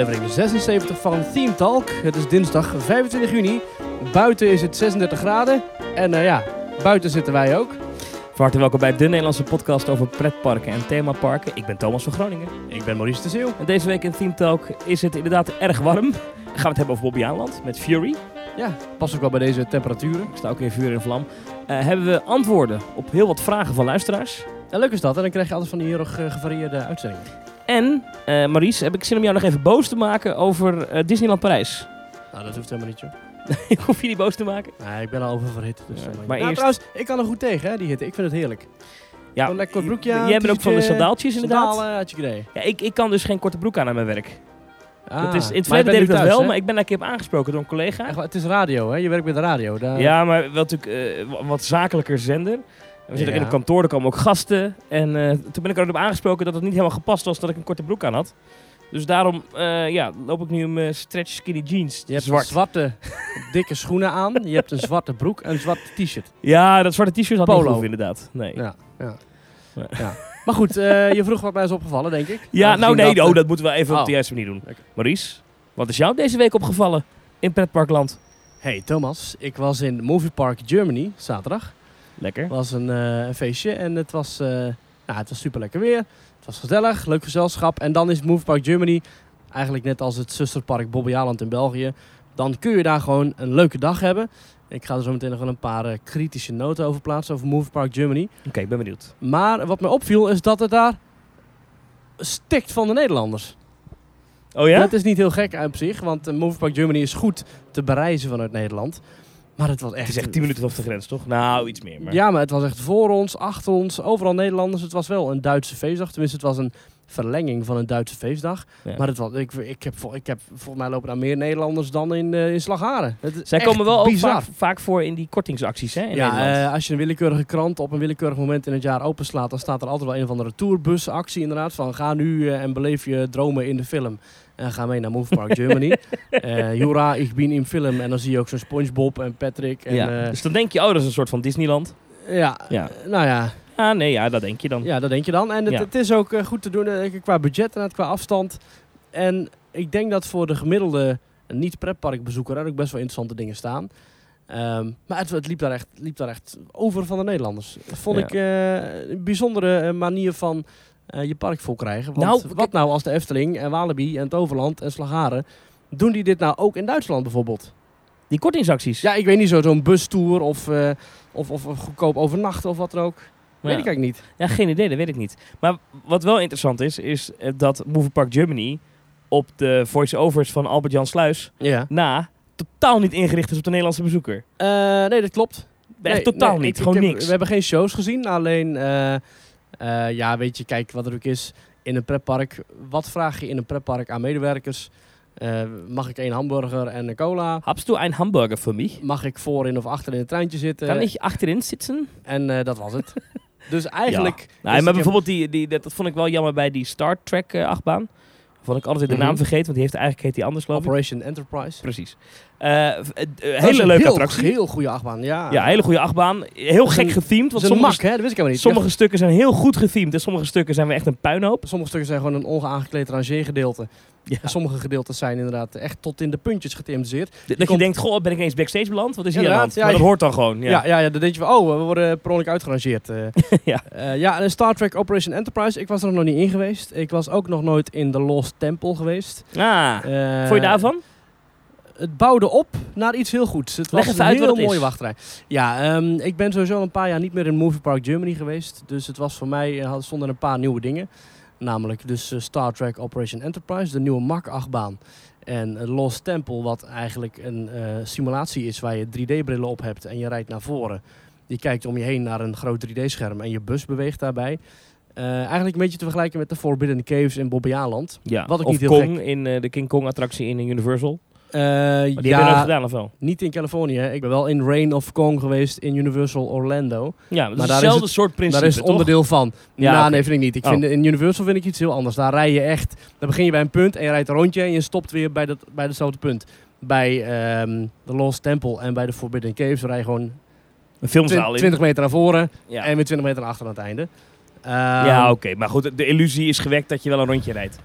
aflevering 76 van Theme Talk. Het is dinsdag 25 juni. Buiten is het 36 graden. En eh, ja, buiten zitten wij ook. Van harte welkom bij de Nederlandse podcast over pretparken en themaparken. Ik ben Thomas van Groningen. Ik ben Maurice de Zeeuw. En deze week in Theme Talk is het inderdaad erg warm. Dan gaan we het hebben over Bobby Aanland met Fury. Ja, past ook wel bij deze temperaturen. Ik sta ook in vuur en vlam. Eh, hebben we antwoorden op heel wat vragen van luisteraars. En leuk is dat. En dan krijg je altijd van die heel erg eh, gevarieerde uitzendingen. En, eh Maurice, heb ik zin om jou nog even boos te maken over eh, Disneyland Parijs. Nou, dat hoeft helemaal niet, joh. ik hoef je niet boos te maken. Nee, ik ben al oververhit. Dus, Ja, maar nou, eerst- trouwens, ik kan er goed tegen, hè, die hitte. Ik vind het heerlijk. Ja, Een lekker broekje Jij aan, bent ook van de sandaaltjes inderdaad. Sandalen, had je idee. Ja, ik, ik kan dus geen korte broek aan aan mijn werk. Ah, dat is, in het verleden deed ik dat thuis, wel, hè? maar ik ben daar een keer op aangesproken door een collega. Echt het is radio, hè? Je werkt bij de radio. Daar... Ja, maar wel natuurlijk wa- wat zakelijker zender. En we zitten ook Ja. in een kantoor, er komen ook gasten. En eh, toen ben ik erop aangesproken dat het niet helemaal gepast was dat ik een korte broek aan had. Dus daarom eh, ja, loop ik nu in mijn stretch skinny jeans. Je hebt zwart. zwarte, dikke schoenen aan. Je hebt een zwarte broek en een zwart t-shirt. Ja, dat zwarte t-shirt had Polo. inderdaad. Nee. Ja, Ja, ja. Ja. ja. Maar goed, eh, je vroeg wat mij is opgevallen, denk ik. nou Aangezien nee, dat, oh, dat moeten we even Oh. op de juiste manier doen. Oké. Maurice, wat is jou deze week opgevallen in pretparkland? Hey Thomas, ik was in Movie Park Germany zaterdag. Lekker. Het was een, eh, een feestje en het was, eh, nou, het was super lekker weer. Het was gezellig, leuk gezelschap. En dan is Movie Park Germany eigenlijk net als het zusterpark Bobbejaanland in België. Dan kun je daar gewoon een leuke dag hebben. Ik ga er zo meteen nog wel een paar eh, kritische noten over plaatsen over Movie Park Germany. Oké, ik ben benieuwd. Maar wat mij opviel is dat het daar stikt van de Nederlanders. Oh ja? Dat is niet heel gek op zich, want Movie Park Germany is goed te bereizen vanuit Nederland. Maar het was echt... Het is echt 10 minuten vanaf de grens, toch? Nou, iets meer. Maar... Ja, maar het was echt voor ons, achter ons, overal Nederlanders. Het was wel een Duitse feestdag. Tenminste, het was een verlenging van een Duitse feestdag. Ja. Maar het was, ik, ik, heb, ik heb, volgens mij lopen daar meer Nederlanders dan in, eh in Slagharen. Zij komen wel ook vaak, vaak voor in die kortingsacties, hè? In ja, Nederland. eh, als je een willekeurige krant op een willekeurig moment in het jaar openslaat, dan staat er altijd wel een of andere tourbusactie inderdaad. Van ga nu eh, en beleef je dromen in de film. En ga mee naar Movie Park Germany. Eh Jura, ik ben in film. En dan zie je ook zo'n Spongebob en Patrick. En, ja. eh, dus dan denk je, oh, dat is een soort van Disneyland. ja, Ja. nou ja, Ah, nee, ja, dat denk je dan. Ja, dat denk je dan. En het, Ja. het is ook eh, goed te doen qua budget en qua afstand. En ik denk dat voor de gemiddelde niet-pretparkbezoeker er ook best wel interessante dingen staan. Ehm, maar het, het liep, daar echt, liep daar echt over van de Nederlanders. Dat vond Ja. ik een bijzondere manier van eh, je park vol krijgen. Want Nou, wat nou als de Efteling en Walibi en Toverland en Slagharen... doen die dit nou ook in Duitsland bijvoorbeeld? Die kortingsacties. Ja, ik weet niet zo, zo'n bustour of, eh, of, of, of goedkoop overnachten of wat dan ook. Ja. Weet ik eigenlijk niet. Ja, geen idee, dat weet ik niet. Maar wat wel interessant is, is dat Movie Park Germany op de voice-overs van Albert-Jan Sluis Ja. na totaal niet ingericht is op de Nederlandse bezoeker. Eh, nee, dat klopt. Echt Nee, totaal nee, niet, ik- ik gewoon heb- niks. We hebben geen shows gezien, alleen... eh, ja, weet je, kijk wat er ook is in een pretpark. Wat vraag je in een pretpark aan medewerkers? Eh, mag ik één hamburger en een cola? Habst du een hamburger voor mij? Mag ik voorin of achter in het treintje zitten? Kan ik achterin zitten? En eh, dat was het. dus eigenlijk... Nee, is maar bijvoorbeeld, die, die, dat, dat vond ik wel jammer bij die Star Trek achtbaan. Vond ik altijd de Mhm. naam vergeten, want die heeft eigenlijk heet die anders ik. Operation Enterprise. Precies. Eh, v- eh, hele leuke heel, attractie. Heel goede achtbaan, ja. Ja, hele goede achtbaan. Heel gek gethemed. Dat Want is een sommige, mak, hè? Dat wist ik helemaal niet. sommige stukken zijn heel goed gethemed en sommige stukken zijn we echt een puinhoop. Sommige stukken zijn gewoon een ongeaangekleed rangeergedeelte. Ja. Sommige gedeeltes zijn inderdaad echt tot in de puntjes getimzeerd. Dat je komt- denkt, goh, ben ik eens backstage beland? Wat is hier aan ja, dat je- hoort dan gewoon. Ja. Ja, ja, ja, dan denk je van, oh, we worden per ongeluk uitgerangeerd. eh. Ja. Eh, ja, en Star Trek Operation Enterprise, ik was er nog niet in geweest. Ik was ook nog nooit in de Lost Temple geweest. Ah, Eh, vond je daarvan? Het bouwde op naar iets heel goeds. Het Leg was een uit heel mooie is. wachtrij. Ja, ehm, ik ben sowieso al een paar jaar niet meer in Movie Park Germany geweest. Dus het was voor mij, er had- stonden een paar nieuwe dingen. Namelijk dus eh, Star Trek Operation Enterprise, de nieuwe Mach-achtbaan. En eh, Lost Temple, wat eigenlijk een eh, simulatie is waar je 3D-brillen op hebt en je rijdt naar voren. Je kijkt om je heen naar een groot 3D-scherm en je bus beweegt daarbij. Eigenlijk een beetje te vergelijken met de Forbidden Caves in Bobbejaanland. Ja. wat ik of niet heel Kong in de King Kong attractie in Universal. Eh, die we ja, nooit gedaan, of wel? niet in Californië. Ik ben wel in Reign of Kong geweest in Universal Orlando. Ja, Maar is daar is hetzelfde het- soort principe, Daar is het toch? onderdeel van. Ja, nou, nee, vind ik niet. Ik Oh. vind, in Universal vind ik iets heel anders. Daar rij je echt... Dan begin je bij een punt en je rijdt een rondje en je stopt weer bij, dat, bij hetzelfde punt. Bij ehm, de Lost Temple en bij de Forbidden Caves rij je gewoon Een filmzaal twin- in. 20 meter naar voren Ja, en weer 20 meter naar achter aan het einde. Ehm, ja oké. Maar goed, de illusie is gewekt dat je wel een rondje rijdt.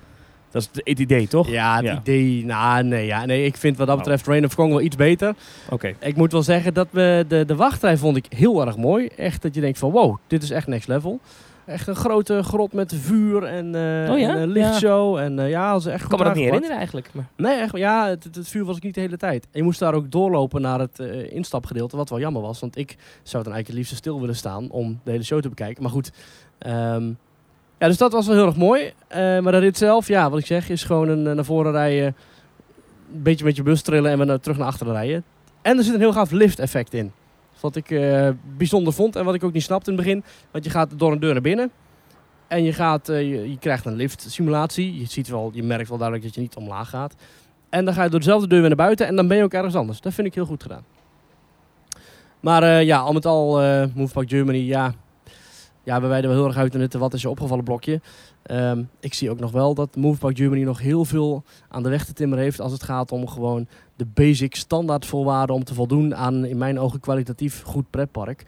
Dat is het idee, toch? Ja, het Ja. idee... Nou, nee, ja, nee, ik vind wat dat betreft Rain of Kong wel iets beter. Oké. Ik moet wel zeggen dat we de, de wachtrij vond ik heel erg mooi. Echt dat je denkt van wow, dit is echt next level. Echt een grote grot met vuur en, eh Oh ja? en een lichtshow. En eh, ja, dat is echt Ik goed kan me dat niet herinneren eigenlijk. Maar... Nee, echt, ja, het, vuur was ik niet de hele tijd. En je moest daar ook doorlopen naar het eh, instapgedeelte, wat wel jammer was. Want ik zou dan eigenlijk het liefst stil willen staan om de hele show te bekijken. Maar goed, ehm, ja, dus dat was wel heel erg mooi. Eh, maar de rit zelf, ja, wat ik zeg, is gewoon een, eh, naar voren rijden, een beetje met je bus trillen en weer naar, terug naar achteren rijden. En er zit een heel gaaf lift effect in. Wat ik eh, bijzonder vond en wat ik ook niet snapte in het begin. Want je gaat door een deur naar binnen. En je, gaat, eh, je, krijgt een lift simulatie. Je, ziet wel, je merkt wel duidelijk dat je niet omlaag gaat. En dan ga je door dezelfde deur weer naar buiten en dan ben je ook ergens anders. Dat vind ik heel goed gedaan. Maar eh, ja, al met al, eh Move Park Germany, ja. Ja, we wijden wel heel erg uit in het wat is je opgevallen blokje. Ehm, ik zie ook nog wel dat Move Park Germany nog heel veel aan de weg te timmeren heeft als het gaat om gewoon de basic standaardvoorwaarden om te voldoen aan in mijn ogen kwalitatief goed pretpark.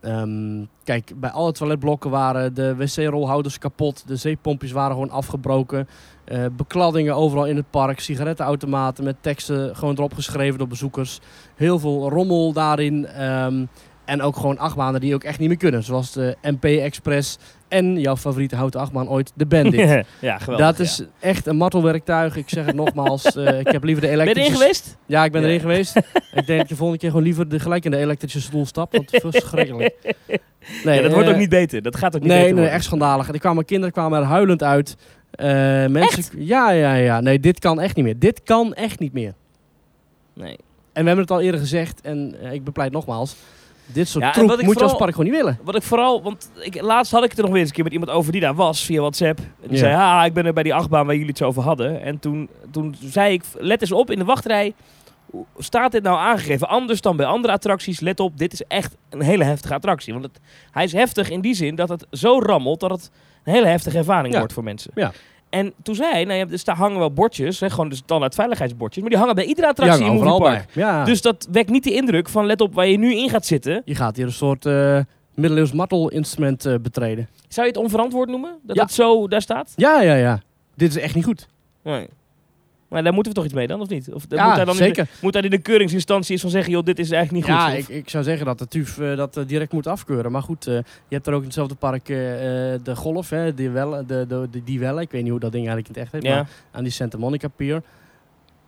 Ehm, kijk, bij alle toiletblokken waren de wc-rolhouders kapot, de zeepompjes waren gewoon afgebroken, eh, bekladdingen overal in het park, sigarettenautomaten met teksten gewoon erop geschreven door bezoekers, heel veel rommel daarin ehm, en ook gewoon achtbanen die ook echt niet meer kunnen, zoals de MP Express en jouw favoriete houten achtbaan ooit, de Bandit. ja, geweldig. Dat is echt een martelwerktuig. Ik zeg het nogmaals. eh, ik heb liever de ja. Ben je elektrische... erin geweest? Ja, ik ben Ja. erin geweest. ik denk dat je volgende keer gewoon liever de, gelijk in de elektrische stoel stapt. Want het is verschrikkelijk. Nee, ja, dat wordt eh, ook niet beter. Dat gaat ook niet Nee, beter nee, worden. echt schandalig. En er kwamen kinderen kwamen er huilend uit. Eh, mensen, Ja, ja, ja. Nee, dit kan echt niet meer. Dit kan echt niet meer. Nee. En we hebben het al eerder gezegd. En ik bepleit nogmaals. Dit soort Ja, troep moet je als park gewoon niet willen. Wat ik vooral, want ik, laatst had ik het er nog weer eens een keer met iemand over die daar was via WhatsApp. En die Ja. zei, ah, ik ben er bij die achtbaan waar jullie het zo over hadden. En toen, toen zei ik, let eens op in de wachtrij. hoe Staat dit nou aangegeven? Anders dan bij andere attracties. Let op, dit is echt een hele heftige attractie. Want het, hij is heftig in die zin dat het zo rammelt dat het een hele heftige ervaring Ja. wordt voor mensen. Ja. En toen zei hij, nou ja, dus daar hangen wel bordjes, hè, gewoon de standaard veiligheidsbordjes. Maar die hangen bij iedere attractie in Movie. Park. Ja. Dus dat wekt niet de indruk van, let op waar je nu in gaat zitten. je gaat hier een soort eh middeleeuws martelinstrument eh betreden. Zou je het onverantwoord noemen? Dat Ja. het zo daar staat? Ja, ja, ja. Dit is echt niet goed. Nee. Maar daar moeten we toch iets mee dan, of niet? Of Ja, moet, hij dan in de, zeker. moet hij in de keuringsinstantie eens van zeggen, joh, dit is eigenlijk niet goed? Ja, ik, ik zou zeggen dat de TUF eh, dat eh, direct moet afkeuren. Maar goed, eh, je hebt er ook in hetzelfde park de golf, hè, die welle, de, de, de, die welle. Ik weet niet hoe dat ding eigenlijk in het echt heet, ja. maar aan die Santa Monica Pier.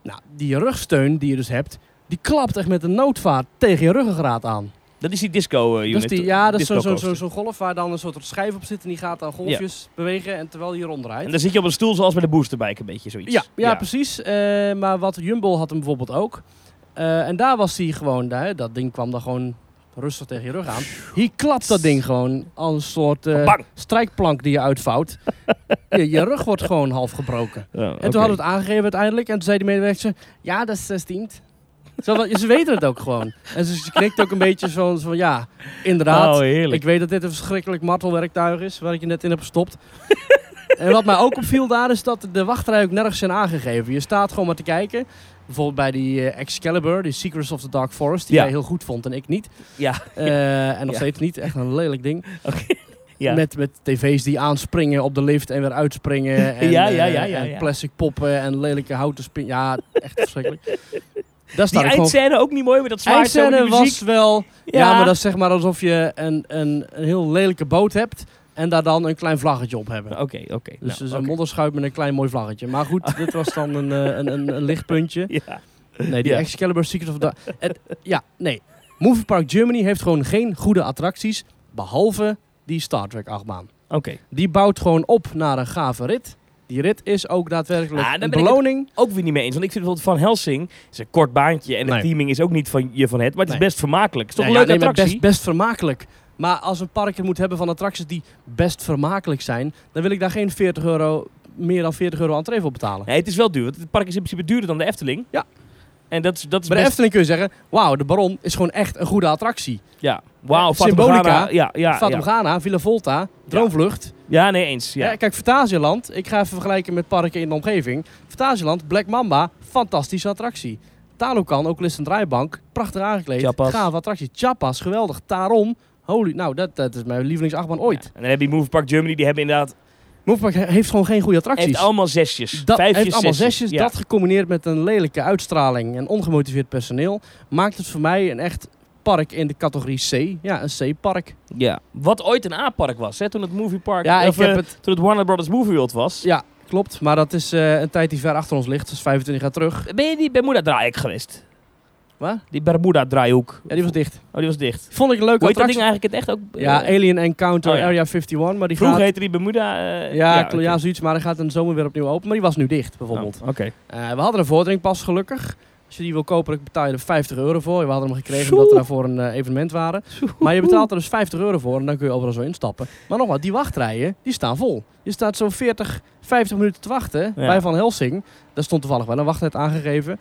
Nou, die rugsteun die je dus hebt, die klapt echt met een noodvaart tegen je ruggengraat aan. Dat is die disco unit. Dat is die, ja, dat is zo'n zo, zo, zo'n golf waar dan een soort schijf op zit en die gaat dan golfjes bewegen en terwijl je ronddraait. En dan zit je op een stoel zoals bij de boosterbike een beetje zoiets. Ja, ja, precies. Eh, maar wat Jumbo had hem bijvoorbeeld ook. Eh, en daar was hij gewoon, daar, dat ding kwam dan gewoon rustig tegen je rug aan. Hier klapt dat ding gewoon als een soort strijkplank die je uitvouwt. je, je rug wordt gewoon half gebroken. En toen hadden we het aangegeven uiteindelijk. En toen zei die medewerker, ja, dat is 16. Ze weten het ook gewoon. En ze, knikt ook een beetje zo zo van, ja, inderdaad. Oh. Ik weet dat dit een verschrikkelijk martelwerktuig is, waar ik je net in heb gestopt. en wat mij ook opviel daar, is dat de wachtrij ook nergens zijn aangegeven. Je staat gewoon maar te kijken. Bijvoorbeeld bij die eh, Excalibur, die Secrets of the Dark Forest, die Ja. jij heel goed vond en ik niet. Ja. Eh, en nog Ja. steeds niet, echt een lelijk ding. Ja. Met, met tv's die aanspringen op de lift en weer uitspringen. En, Ja, ja, ja, eh, ja, en ja. plastic poppen en lelijke houten spin. Ja, echt verschrikkelijk. Daar Die gewoon eindscène ook niet mooi met dat zwaard Eindscène was wel... Ja. Ja. maar dat is zeg maar alsof je een, een, een heel lelijke boot hebt... en daar dan een klein vlaggetje op hebben. Oké, oké. Dus nou, een modderschuit met een klein mooi vlaggetje. Maar goed, dit was dan een, eh, een, een, een lichtpuntje. Ja. Nee, die Ja. Excalibur Secret of the... Ja, nee. Movie Park Germany heeft gewoon geen goede attracties... behalve die Star Trek achtbaan. Oké. Die bouwt gewoon op naar een gave rit. Die rit is ook daadwerkelijk Ah, een ben ik het beloning. Ook weer niet mee eens. Want ik vind bijvoorbeeld Van Helsing is een kort baantje. En de Nee. teaming is ook niet van je van het. Maar het is Nee. best vermakelijk. Het is toch Ja, een ja, leuke nee, maar attractie? Best, best vermakelijk. Maar als een park het moet hebben van attracties die best vermakelijk zijn, dan wil ik daar geen 40 euro, meer dan 40 euro entree voor betalen. Nee, het is wel duur. Want het park is in principe duurder dan de Efteling. Ja. En dat is, dat is Bij de best... Efteling kun je zeggen, wauw, de Baron is gewoon echt een goede attractie. Ja. Wauw, Eh, Symbolica. Ja, ja, Fata ja. Morgana, Villa Volta, Droomvlucht. ja, nee, eens. Ja. Ja. kijk, Fantasialand, ik ga even vergelijken met parken in de omgeving. Fantasialand, Black Mamba, fantastische attractie. Talokan, ook al is het een draaibank, prachtig aangekleed. Chiapas. Gave attractie. Chapas, geweldig. Tarom, holy, nou, dat, dat is mijn lievelingsachtbaan ooit. En dan heb je Move Park Germany. Die hebben inderdaad Movepark he- heeft gewoon geen goede attracties. Heeft allemaal zesjes. dat vijfjes, heeft allemaal zesjes. zesjes. Ja. Dat gecombineerd met een lelijke uitstraling en ongemotiveerd personeel... maakt het voor mij een echt park in de categorie C. Ja, een C-park. ja. Wat ooit een A-park was, hè, toen het Movie Park, Ja, ik of, heb eh, het... toen het Warner Brothers Movie World was. Ja, klopt. Maar dat is eh, een tijd die ver achter ons ligt. Dus 25 jaar terug. Ben je die Bermuda draahoek geweest? Wat? Die Bermuda draahoek. Ja, die was dicht. Oh, die was dicht. Vond ik een leuke Hoe heet dat ding eigenlijk het echt ook? Ja, Alien Encounter oh ja. Area 51. Maar die Vroeger gaat... heette die Bermuda. eh, Ja, ja, ja, zoiets. Maar hij gaat in de zomer weer opnieuw open. Maar die was nu dicht, bijvoorbeeld. Oh, Oké. Eh, we hadden een vordering gelukkig. Als je die wil kopen, dan betaal je er 50 euro voor. We hadden hem gekregen Zoe. omdat we daarvoor een eh, evenement waren. Maar je betaalt er dus 50 euro voor en dan kun je overal zo instappen. Maar nogmaals, die wachtrijen, die staan vol. Je staat zo'n 40, 50 minuten te wachten Ja. bij Van Helsing. Daar stond toevallig wel een wachttijd aangegeven.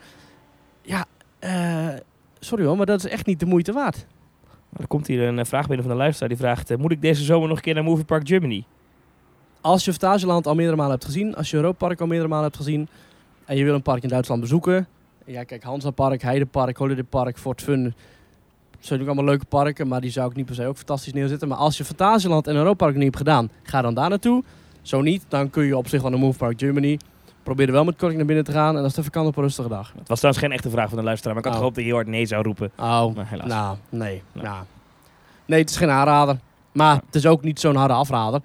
Ja, eh, sorry hoor, maar dat is echt niet de moeite waard. Er komt hier een eh, vraag binnen van de luisteraar. Die vraagt, eh, moet ik deze zomer nog een keer naar Movie Park Germany? Als je Fantasieland al meerdere malen hebt gezien, als je Europa Park al meerdere malen hebt gezien en je wil een park in Duitsland bezoeken. Ja, kijk, Hansa Park, Heidepark, Holiday Park, Fort Fun. Dat zijn natuurlijk allemaal leuke parken, maar die zou ik niet per se ook fantastisch neerzetten. Maar als je Fantasieland en Europa Park niet hebt gedaan, ga dan daar naartoe. Zo niet, dan kun je op zich wel naar Move Park Germany. Probeer er wel met korting naar binnen te gaan en dat is de vakantie op een rustige dag. Het was trouwens geen echte vraag van de luisteraar, maar ik had Oh. gehoopt dat je heel hard nee zou roepen. Oh, Maar helaas. nou, nee. Nou. Nou. Nee, het is geen aanrader. Maar het is ook niet zo'n harde afrader.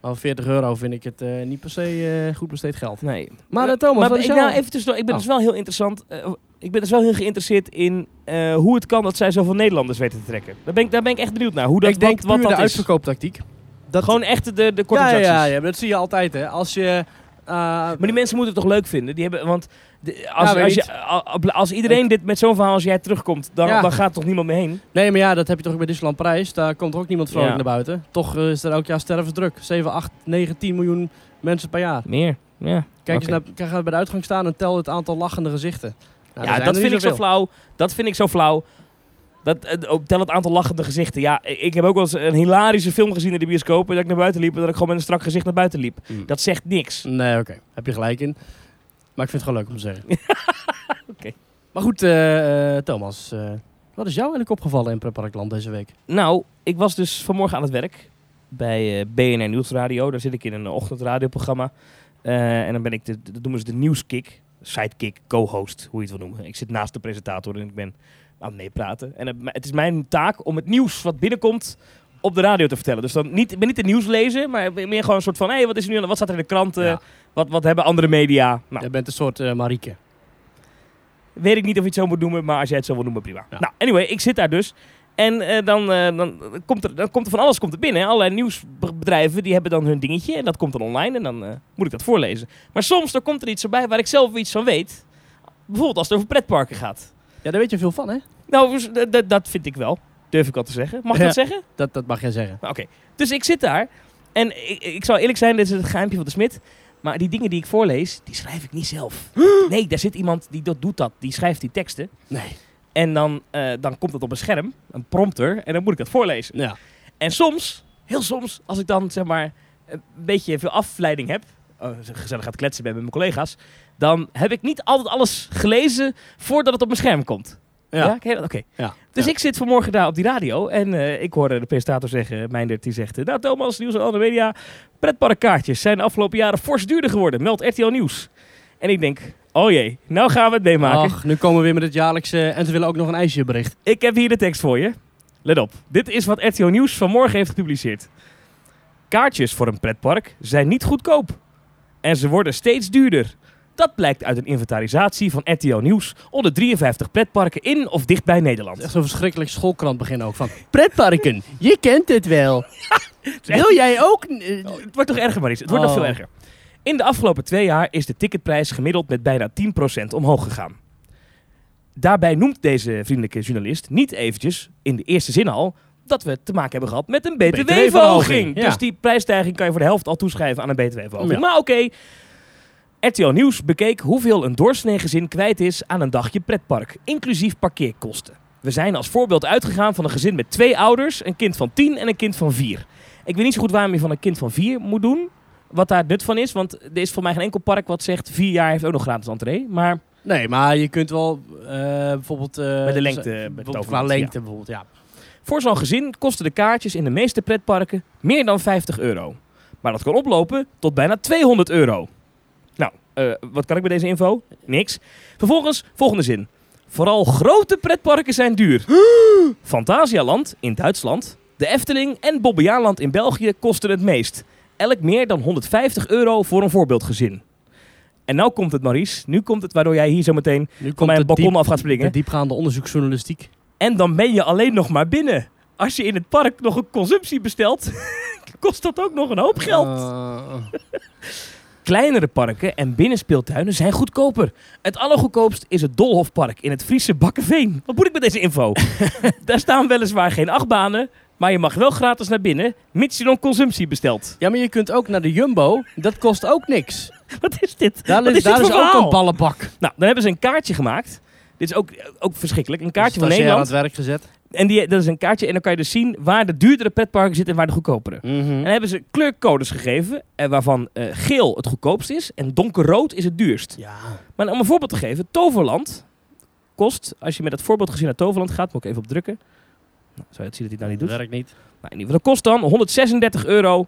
Maar voor 40 euro vind ik het eh, niet per se eh, goed besteed geld. Nee. Maar eh, Thomas, wat is ik, jouw- nou, even tussendoor, ik ben Oh. dus wel heel interessant. ik ben dus wel heel geïnteresseerd in hoe het kan dat zij zoveel Nederlanders weten te trekken. Daar ben ik, daar ben ik echt benieuwd naar. Hoe dat, ik denk wat, de dat is. uitverkooptactiek. Dat Gewoon echt de, de korte ja, ja, ja, dat zie je altijd hè. Als je... eh, Maar die mensen moeten het toch leuk vinden? Die hebben, want de- als, als, je, als iedereen dit met zo'n verhaal als jij terugkomt, dan, Ja. dan gaat toch niemand mee heen? Nee, maar ja, dat heb je toch bij Disneyland Parijs. Daar komt ook niemand vrolijk Ja. naar buiten. Toch eh, is er elk jaar stervensdruk. 7, 8, 9, 10 miljoen mensen per jaar. Meer. Ja, Kijk eens naar, ga bij de uitgang staan en tel het aantal lachende gezichten. Nou, ja dat vind ik zo flauw. Dat vind ik zo flauw. Dat, eh, ook tel het aantal lachende gezichten. Ja, ik heb ook wel eens een hilarische film gezien in de bioscoop. En dat ik naar buiten liep en dat ik gewoon met een strak gezicht naar buiten liep. Mm. Dat zegt niks. Nee, oké. Heb je gelijk in. Maar ik vind het gewoon leuk om te zeggen. Oké. Maar goed, eh, eh, Thomas. eh, wat is jou eigenlijk opgevallen in Pretparkland deze week? Nou, ik was dus vanmorgen aan het werk bij eh, BNR Nieuwsradio. Daar zit ik in een ochtendradioprogramma. Eh, en dan ben ik, de, dat noemen ze de nieuwskick, sidekick, co-host, hoe je het wil noemen. Ik zit naast de presentator en ik ben aan meepraten. En het, is mijn taak om het nieuws wat binnenkomt op de radio te vertellen. Dus dan niet, ben niet de nieuws lezen, maar meer gewoon een soort van... hé, hey, wat is er nu Wat staat er in de kranten? Ja. Wat, wat hebben andere media? Nou, Jij bent een soort eh, Marieke. Weet ik niet of je het zo moet noemen, maar als jij het zo wil noemen, prima. Ja. Nou, anyway, ik zit daar dus. En eh, dan, eh, dan, komt er, dan komt er van alles komt er binnen. Allerlei nieuwsbedrijven die hebben dan hun dingetje. En dat komt dan online en dan moet ik dat voorlezen. Maar soms dan komt er iets erbij waar ik zelf iets van weet. Bijvoorbeeld als het over pretparken gaat. Ja, daar weet je veel van, hè? Nou, dus, d- dat vind ik wel. Durf ik al te zeggen. Mag ik Ja. dat zeggen? Dat, dat mag jij zeggen. Nou, Oké. Dus ik zit daar. En ik, ik zal eerlijk zijn, dit is het geheimpje van de Smit. Maar die dingen die ik voorlees, die schrijf ik niet zelf. Nee, daar zit iemand die dat doet dat. Die schrijft die teksten. Nee. En dan, eh, dan komt het op een scherm, een prompter, en dan moet ik dat voorlezen. Ja. En soms, heel soms, als ik dan zeg maar een beetje veel afleiding heb, oh, gezellig gaat kletsen ben met mijn collega's, dan heb ik niet altijd alles gelezen voordat het op mijn scherm komt. Ja? Oké. Ja. Dus Ja. ik zit vanmorgen daar op die radio en eh, ik hoorde de presentator zeggen, Meindert, die zegt, eh, nou Thomas, nieuws en andere media, pretparkkaartjes zijn de afgelopen jaren fors duurder geworden, meldt RTL Nieuws. En ik denk, oh jee, nou gaan we het meemaken. Ach, nu komen we weer met het jaarlijkse... En ze willen ook nog een ijsjebericht. Ik heb hier de tekst voor je. Let op. Dit is wat RTO Nieuws vanmorgen heeft gepubliceerd. Kaartjes voor een pretpark zijn niet goedkoop. En ze worden steeds duurder. Dat blijkt uit een inventarisatie van RTO Nieuws onder 53 pretparken in of dichtbij Nederland. echt zo'n verschrikkelijk schoolkrant begin ook. Van, pretparken, je kent het wel. Wil jij ook... Oh, het wordt toch erger, Maries. Het wordt nog Oh. veel erger. In de afgelopen twee jaar is de ticketprijs gemiddeld met bijna 10% omhoog gegaan. Daarbij noemt deze vriendelijke journalist niet eventjes, in de eerste zin al, dat we te maken hebben gehad met een BTW-verhoging, ja. Dus die prijsstijging kan je voor de helft al toeschrijven aan een btw-verhoging. Ja. Maar oké, RTL Nieuws bekeek hoeveel een doorsnee gezin kwijt is aan een dagje pretpark, inclusief parkeerkosten. We zijn als voorbeeld uitgegaan van een gezin met twee ouders, een kind van 10 en een kind van 4. Ik weet niet zo goed waarom je van een kind van 4 moet doen, wat daar het nut van is, want er is voor mij geen enkel park wat zegt 4 jaar heeft ook nog gratis entree. Maar Nee, maar je kunt wel eh, bijvoorbeeld... eh, Bij de lengte, bijvoorbeeld overland, qua lengte bijvoorbeeld, ja. Voor zo'n gezin kosten de kaartjes in de meeste pretparken meer dan 50 euro. Maar dat kan oplopen tot bijna 200 euro. Eh, wat kan ik met deze info? Niks. Vervolgens, volgende zin. Vooral grote pretparken zijn duur. Fantasialand in Duitsland, de Efteling en Bobbejaanland in België kosten het meest. Elk meer dan 150 euro voor een voorbeeldgezin. En nou komt het, Maurice. Nu komt het waardoor jij hier zo meteen Nu van mijn balkon diep- af gaat springen. De diepgaande onderzoeksjournalistiek. En dan ben je alleen nog maar binnen. Als je in het park nog een consumptie bestelt, kost dat ook nog een hoop geld. Uh, Kleinere parken en binnenspeeltuinen zijn goedkoper. Het allergoedkoopst is het Dolhofpark in het Friese Bakkenveen. Wat moet ik met deze info? Daar staan weliswaar geen achtbanen, maar je mag wel gratis naar binnen, mits je dan consumptie bestelt. ja, maar je kunt ook naar de Jumbo. Dat kost ook niks. Wat is dit? Daar, Wat is, dit daar is ook een ballenbak. Nou, dan hebben ze een kaartje gemaakt. Dit is ook, ook verschrikkelijk. Een kaartje van Nederland. aan het werk gezet. En die, dat is een kaartje en dan kan je dus zien waar de duurdere pretparken zitten en waar de goedkopere. En dan hebben ze kleurcodes gegeven, eh, waarvan eh, geel het goedkoopst is en donkerrood is het duurst. Ja. Maar om een voorbeeld te geven, Toverland kost, als je met het voorbeeld gezien naar Toverland gaat, moet ik even op drukken. Nou, zou je het zien dat hij nou niet doet? Werkt niet. Nou, in ieder geval, dat kost dan 136 euro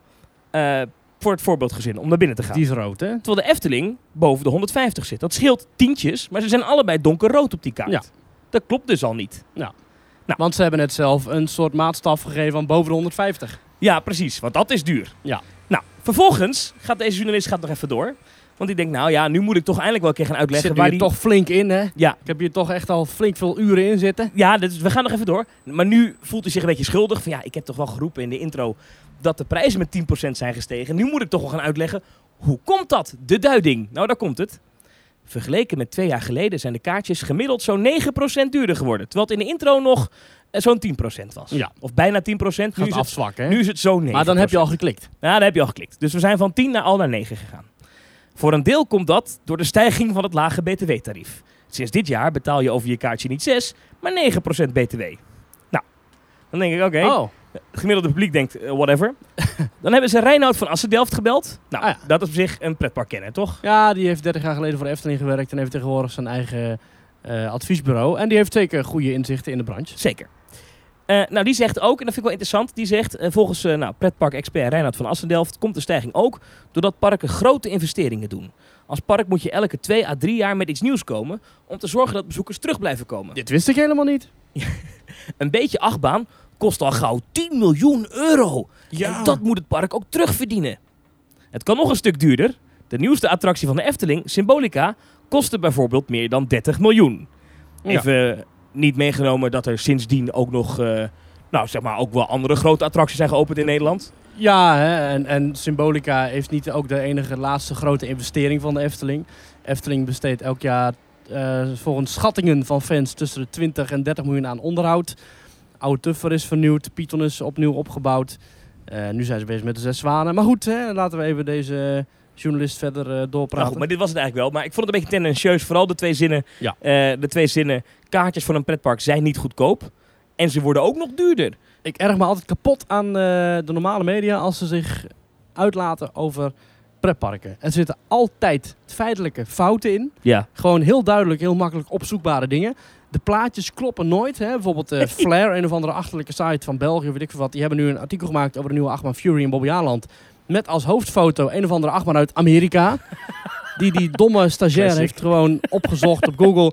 eh, voor het voorbeeldgezin om naar binnen te gaan. Die is rood, hè? Terwijl de Efteling boven de 150 zit. Dat scheelt tientjes, maar ze zijn allebei donkerrood op die kaart. Ja. Dat klopt dus al niet. Want ze hebben net zelf een soort maatstaf gegeven van boven de 150. Ja, precies, want dat is duur. Ja. Nou, vervolgens gaat deze journalist gaat nog even door. Want die denkt, nou ja, nu moet ik toch eindelijk wel een keer gaan uitleggen zit waar die... toch flink in, hè? Ja, Ik heb hier toch echt al flink veel uren in zitten. Ja, dus we gaan nog even door. Maar nu voelt hij zich een beetje schuldig. Van ja, ik heb toch wel geroepen in de intro dat de prijzen met 10% zijn gestegen. Nu moet ik toch wel gaan uitleggen, hoe komt dat? De duiding. Nou, daar komt het. Vergeleken met twee jaar geleden zijn de kaartjes gemiddeld zo'n 9% duurder geworden. Terwijl het in de intro nog eh, zo'n 10% was. Ja. Of bijna 10%. Nu is, het, afzwakken, nu is het zo'n 9%. maar dan heb je al geklikt. Ja, daar heb je al geklikt. Dus we zijn van 10 naar al naar 9 gegaan. Voor een deel komt dat door de stijging van het lage btw-tarief. Sinds dit jaar betaal je over je kaartje niet 6, maar 9% btw. Nou, dan denk ik, oké, Oh, het gemiddelde publiek denkt, eh, whatever. dan hebben ze Reinoud van Assendelft gebeld. Nou, Ah ja. dat is op zich een pretpark kennen, toch? ja, die heeft 30 jaar geleden voor Efteling gewerkt en heeft tegenwoordig zijn eigen eh, adviesbureau. En die heeft zeker goede inzichten in de branche. Zeker. Eh, nou, die zegt ook, en dat vind ik wel interessant, die zegt, eh, volgens eh, nou, pretpark-expert Reinhard van Assendelft, komt de stijging ook doordat parken grote investeringen doen. Als park moet je elke twee à drie jaar met iets nieuws komen om te zorgen dat bezoekers terug blijven komen. Dit wist ik helemaal niet. Een beetje achtbaan kost al gauw 10 miljoen euro. En dat moet het park ook terugverdienen. Het kan nog een stuk duurder. De nieuwste attractie van de Efteling, Symbolica, kostte bijvoorbeeld meer dan 30 miljoen. Even eh, niet meegenomen dat er sindsdien ook nog, eh, nou zeg maar, ook wel andere grote attracties zijn geopend in Nederland. Ja, hè, en, en Symbolica heeft niet ook de enige laatste grote investering van de Efteling. Efteling besteedt elk jaar eh, volgens schattingen van fans tussen de 20 en 30 miljoen aan onderhoud. Oude Tuffer is vernieuwd, Python is opnieuw opgebouwd. Eh, nu zijn ze bezig met de Zes Zwanen. Maar goed, hè, laten we even deze journalist verder eh, Nou doorpraten. goed, maar dit was het eigenlijk wel. Maar ik vond het een beetje tendentieus. Vooral de twee zinnen. Ja. Eh, de twee zinnen. Kaartjes voor een pretpark zijn niet goedkoop. En ze worden ook nog duurder. Ik erg me altijd kapot aan de normale media als ze zich uitlaten over pretparken. Er zitten altijd feitelijke fouten in. Ja. Gewoon heel duidelijk, heel makkelijk opzoekbare dingen. De plaatjes kloppen nooit. Hè? Bijvoorbeeld eh Flair, een of andere achterlijke site van België, weet ik veel wat. Die hebben nu een artikel gemaakt over de nieuwe achtbaan Fury in Bobbejaanland. Met als hoofdfoto een of andere achtbaan uit Amerika. die die domme stagiair Classic. heeft gewoon opgezocht op Google.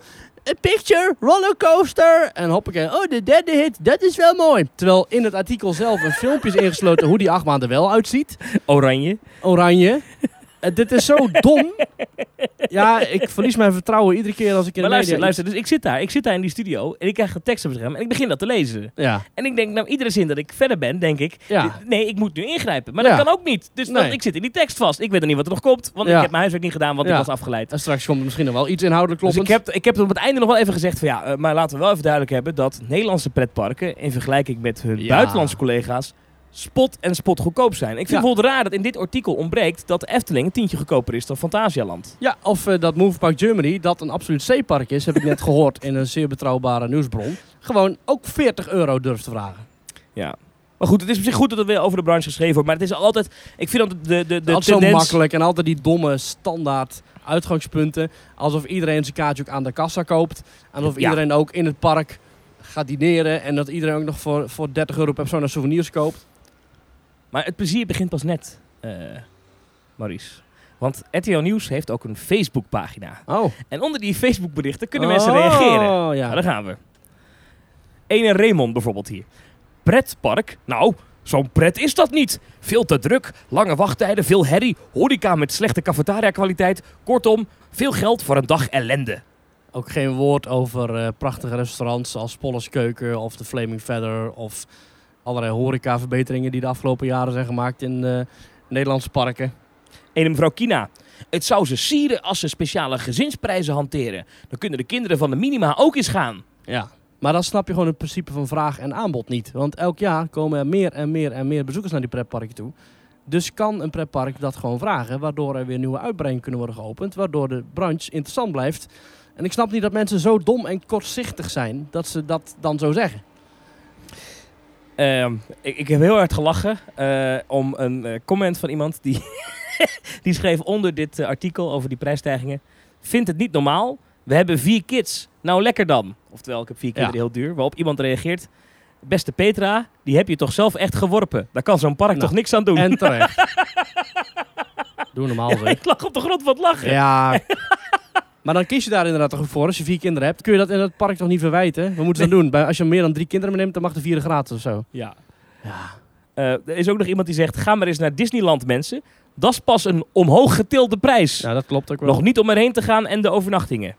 A picture, rollercoaster. En hoppakee, oh de derde hit, dat is wel mooi. Terwijl in het artikel zelf een filmpje is ingesloten hoe die achtbaan er wel uitziet. Oranje. Oranje. Eh, dit is zo dom. Ja, ik verlies mijn vertrouwen iedere keer als ik in Maar de luister, media... luister. Dus ik zit daar. Ik zit daar in die studio. En ik krijg een tekst op het scherm. En ik begin dat te lezen. Ja, En ik denk, nou, iedere zin dat ik verder ben, denk ik... ja. Nee, ik moet nu ingrijpen. Maar Ja. dat kan ook niet. Dus Nee. ik zit in die tekst vast. Ik weet nog niet wat er nog komt. Want Ja. ik heb mijn huiswerk niet gedaan, want ik was afgeleid. En straks komt er misschien nog wel iets inhoudelijk Dus kloppend. ik heb, ik heb op het einde nog wel even gezegd van ja, eh, maar laten we wel even duidelijk hebben dat Nederlandse pretparken in vergelijking met hun buitenlandse collega's spot en spot goedkoop zijn. Ik vind Ja. het bijvoorbeeld raar dat in dit artikel ontbreekt dat de Efteling een tientje goedkoper is dan Fantasialand. Ja, of eh, dat Movepark Germany, dat een absoluut C-park is, heb ik net gehoord in een zeer betrouwbare nieuwsbron. Gewoon ook 40 euro durft te vragen. Ja. Maar goed, het is op zich goed dat het weer over de branche geschreven wordt, maar het is altijd, ik vind dat de, de, de, altijd zo tendens... makkelijk en altijd die domme standaard uitgangspunten. Alsof iedereen zijn kaartje ook aan de kassa koopt. En alsof Ja. iedereen ook in het park gaat dineren. En dat iedereen ook nog voor, voor 30 euro per persoon aan souvenirs koopt. Maar het plezier begint pas net. eh Maurice. Want RTL Nieuws heeft ook een Facebookpagina. Oh. En onder die Facebookberichten kunnen mensen reageren. Oh, Nou, ja. daar gaan we. Ene Raymond bijvoorbeeld hier. Pretpark? Nou, zo'n pret is dat niet. Veel te druk, lange wachttijden, veel herrie, horeca met slechte cafetaria kwaliteit. Kortom, veel geld voor een dag ellende. Ook geen woord over eh, prachtige restaurants als Polles Keuken of de Flaming Feather of allerlei horecaverbeteringen die de afgelopen jaren zijn gemaakt in eh, Nederlandse parken. Ene mevrouw Kina. Het zou ze sieren als ze speciale gezinsprijzen hanteren. Dan kunnen de kinderen van de minima ook eens gaan. Ja. Maar dan snap je gewoon het principe van vraag en aanbod niet. Want elk jaar komen er meer en meer en meer bezoekers naar die pretparken toe. Dus kan een pretpark dat gewoon vragen, waardoor er weer nieuwe uitbreidingen kunnen worden geopend, waardoor de branche interessant blijft. En ik snap niet dat mensen zo dom en kortzichtig zijn dat ze dat dan zo zeggen. Ehm, ik, ik heb heel hard gelachen eh, om een eh, comment van iemand die, die schreef onder dit eh, artikel over die prijsstijgingen. Vindt het niet normaal? We hebben vier kids. Nou, lekker dan. Oftewel, ik heb vier kinderen, heel duur. Waarop iemand reageert. Beste Petra, die heb je toch zelf echt geworpen? Daar kan zo'n park Nou, toch niks aan doen? En terecht. Doe normaal zeg. ik lag op de grond van het lachen. Ja. Maar dan kies je daar inderdaad toch voor. Als je vier kinderen hebt, kun je dat in het park toch niet verwijten? Wat moeten ze dan doen? Bij, als je meer dan drie kinderen meeneemt, dan mag de vierde gratis of zo. Ja. Ja. Eh, er is ook nog iemand die zegt, ga maar eens naar Disneyland mensen. Dat is pas een omhoog getilde prijs. Ja, dat klopt ook wel. Nog niet om erheen te gaan en de overnachtingen.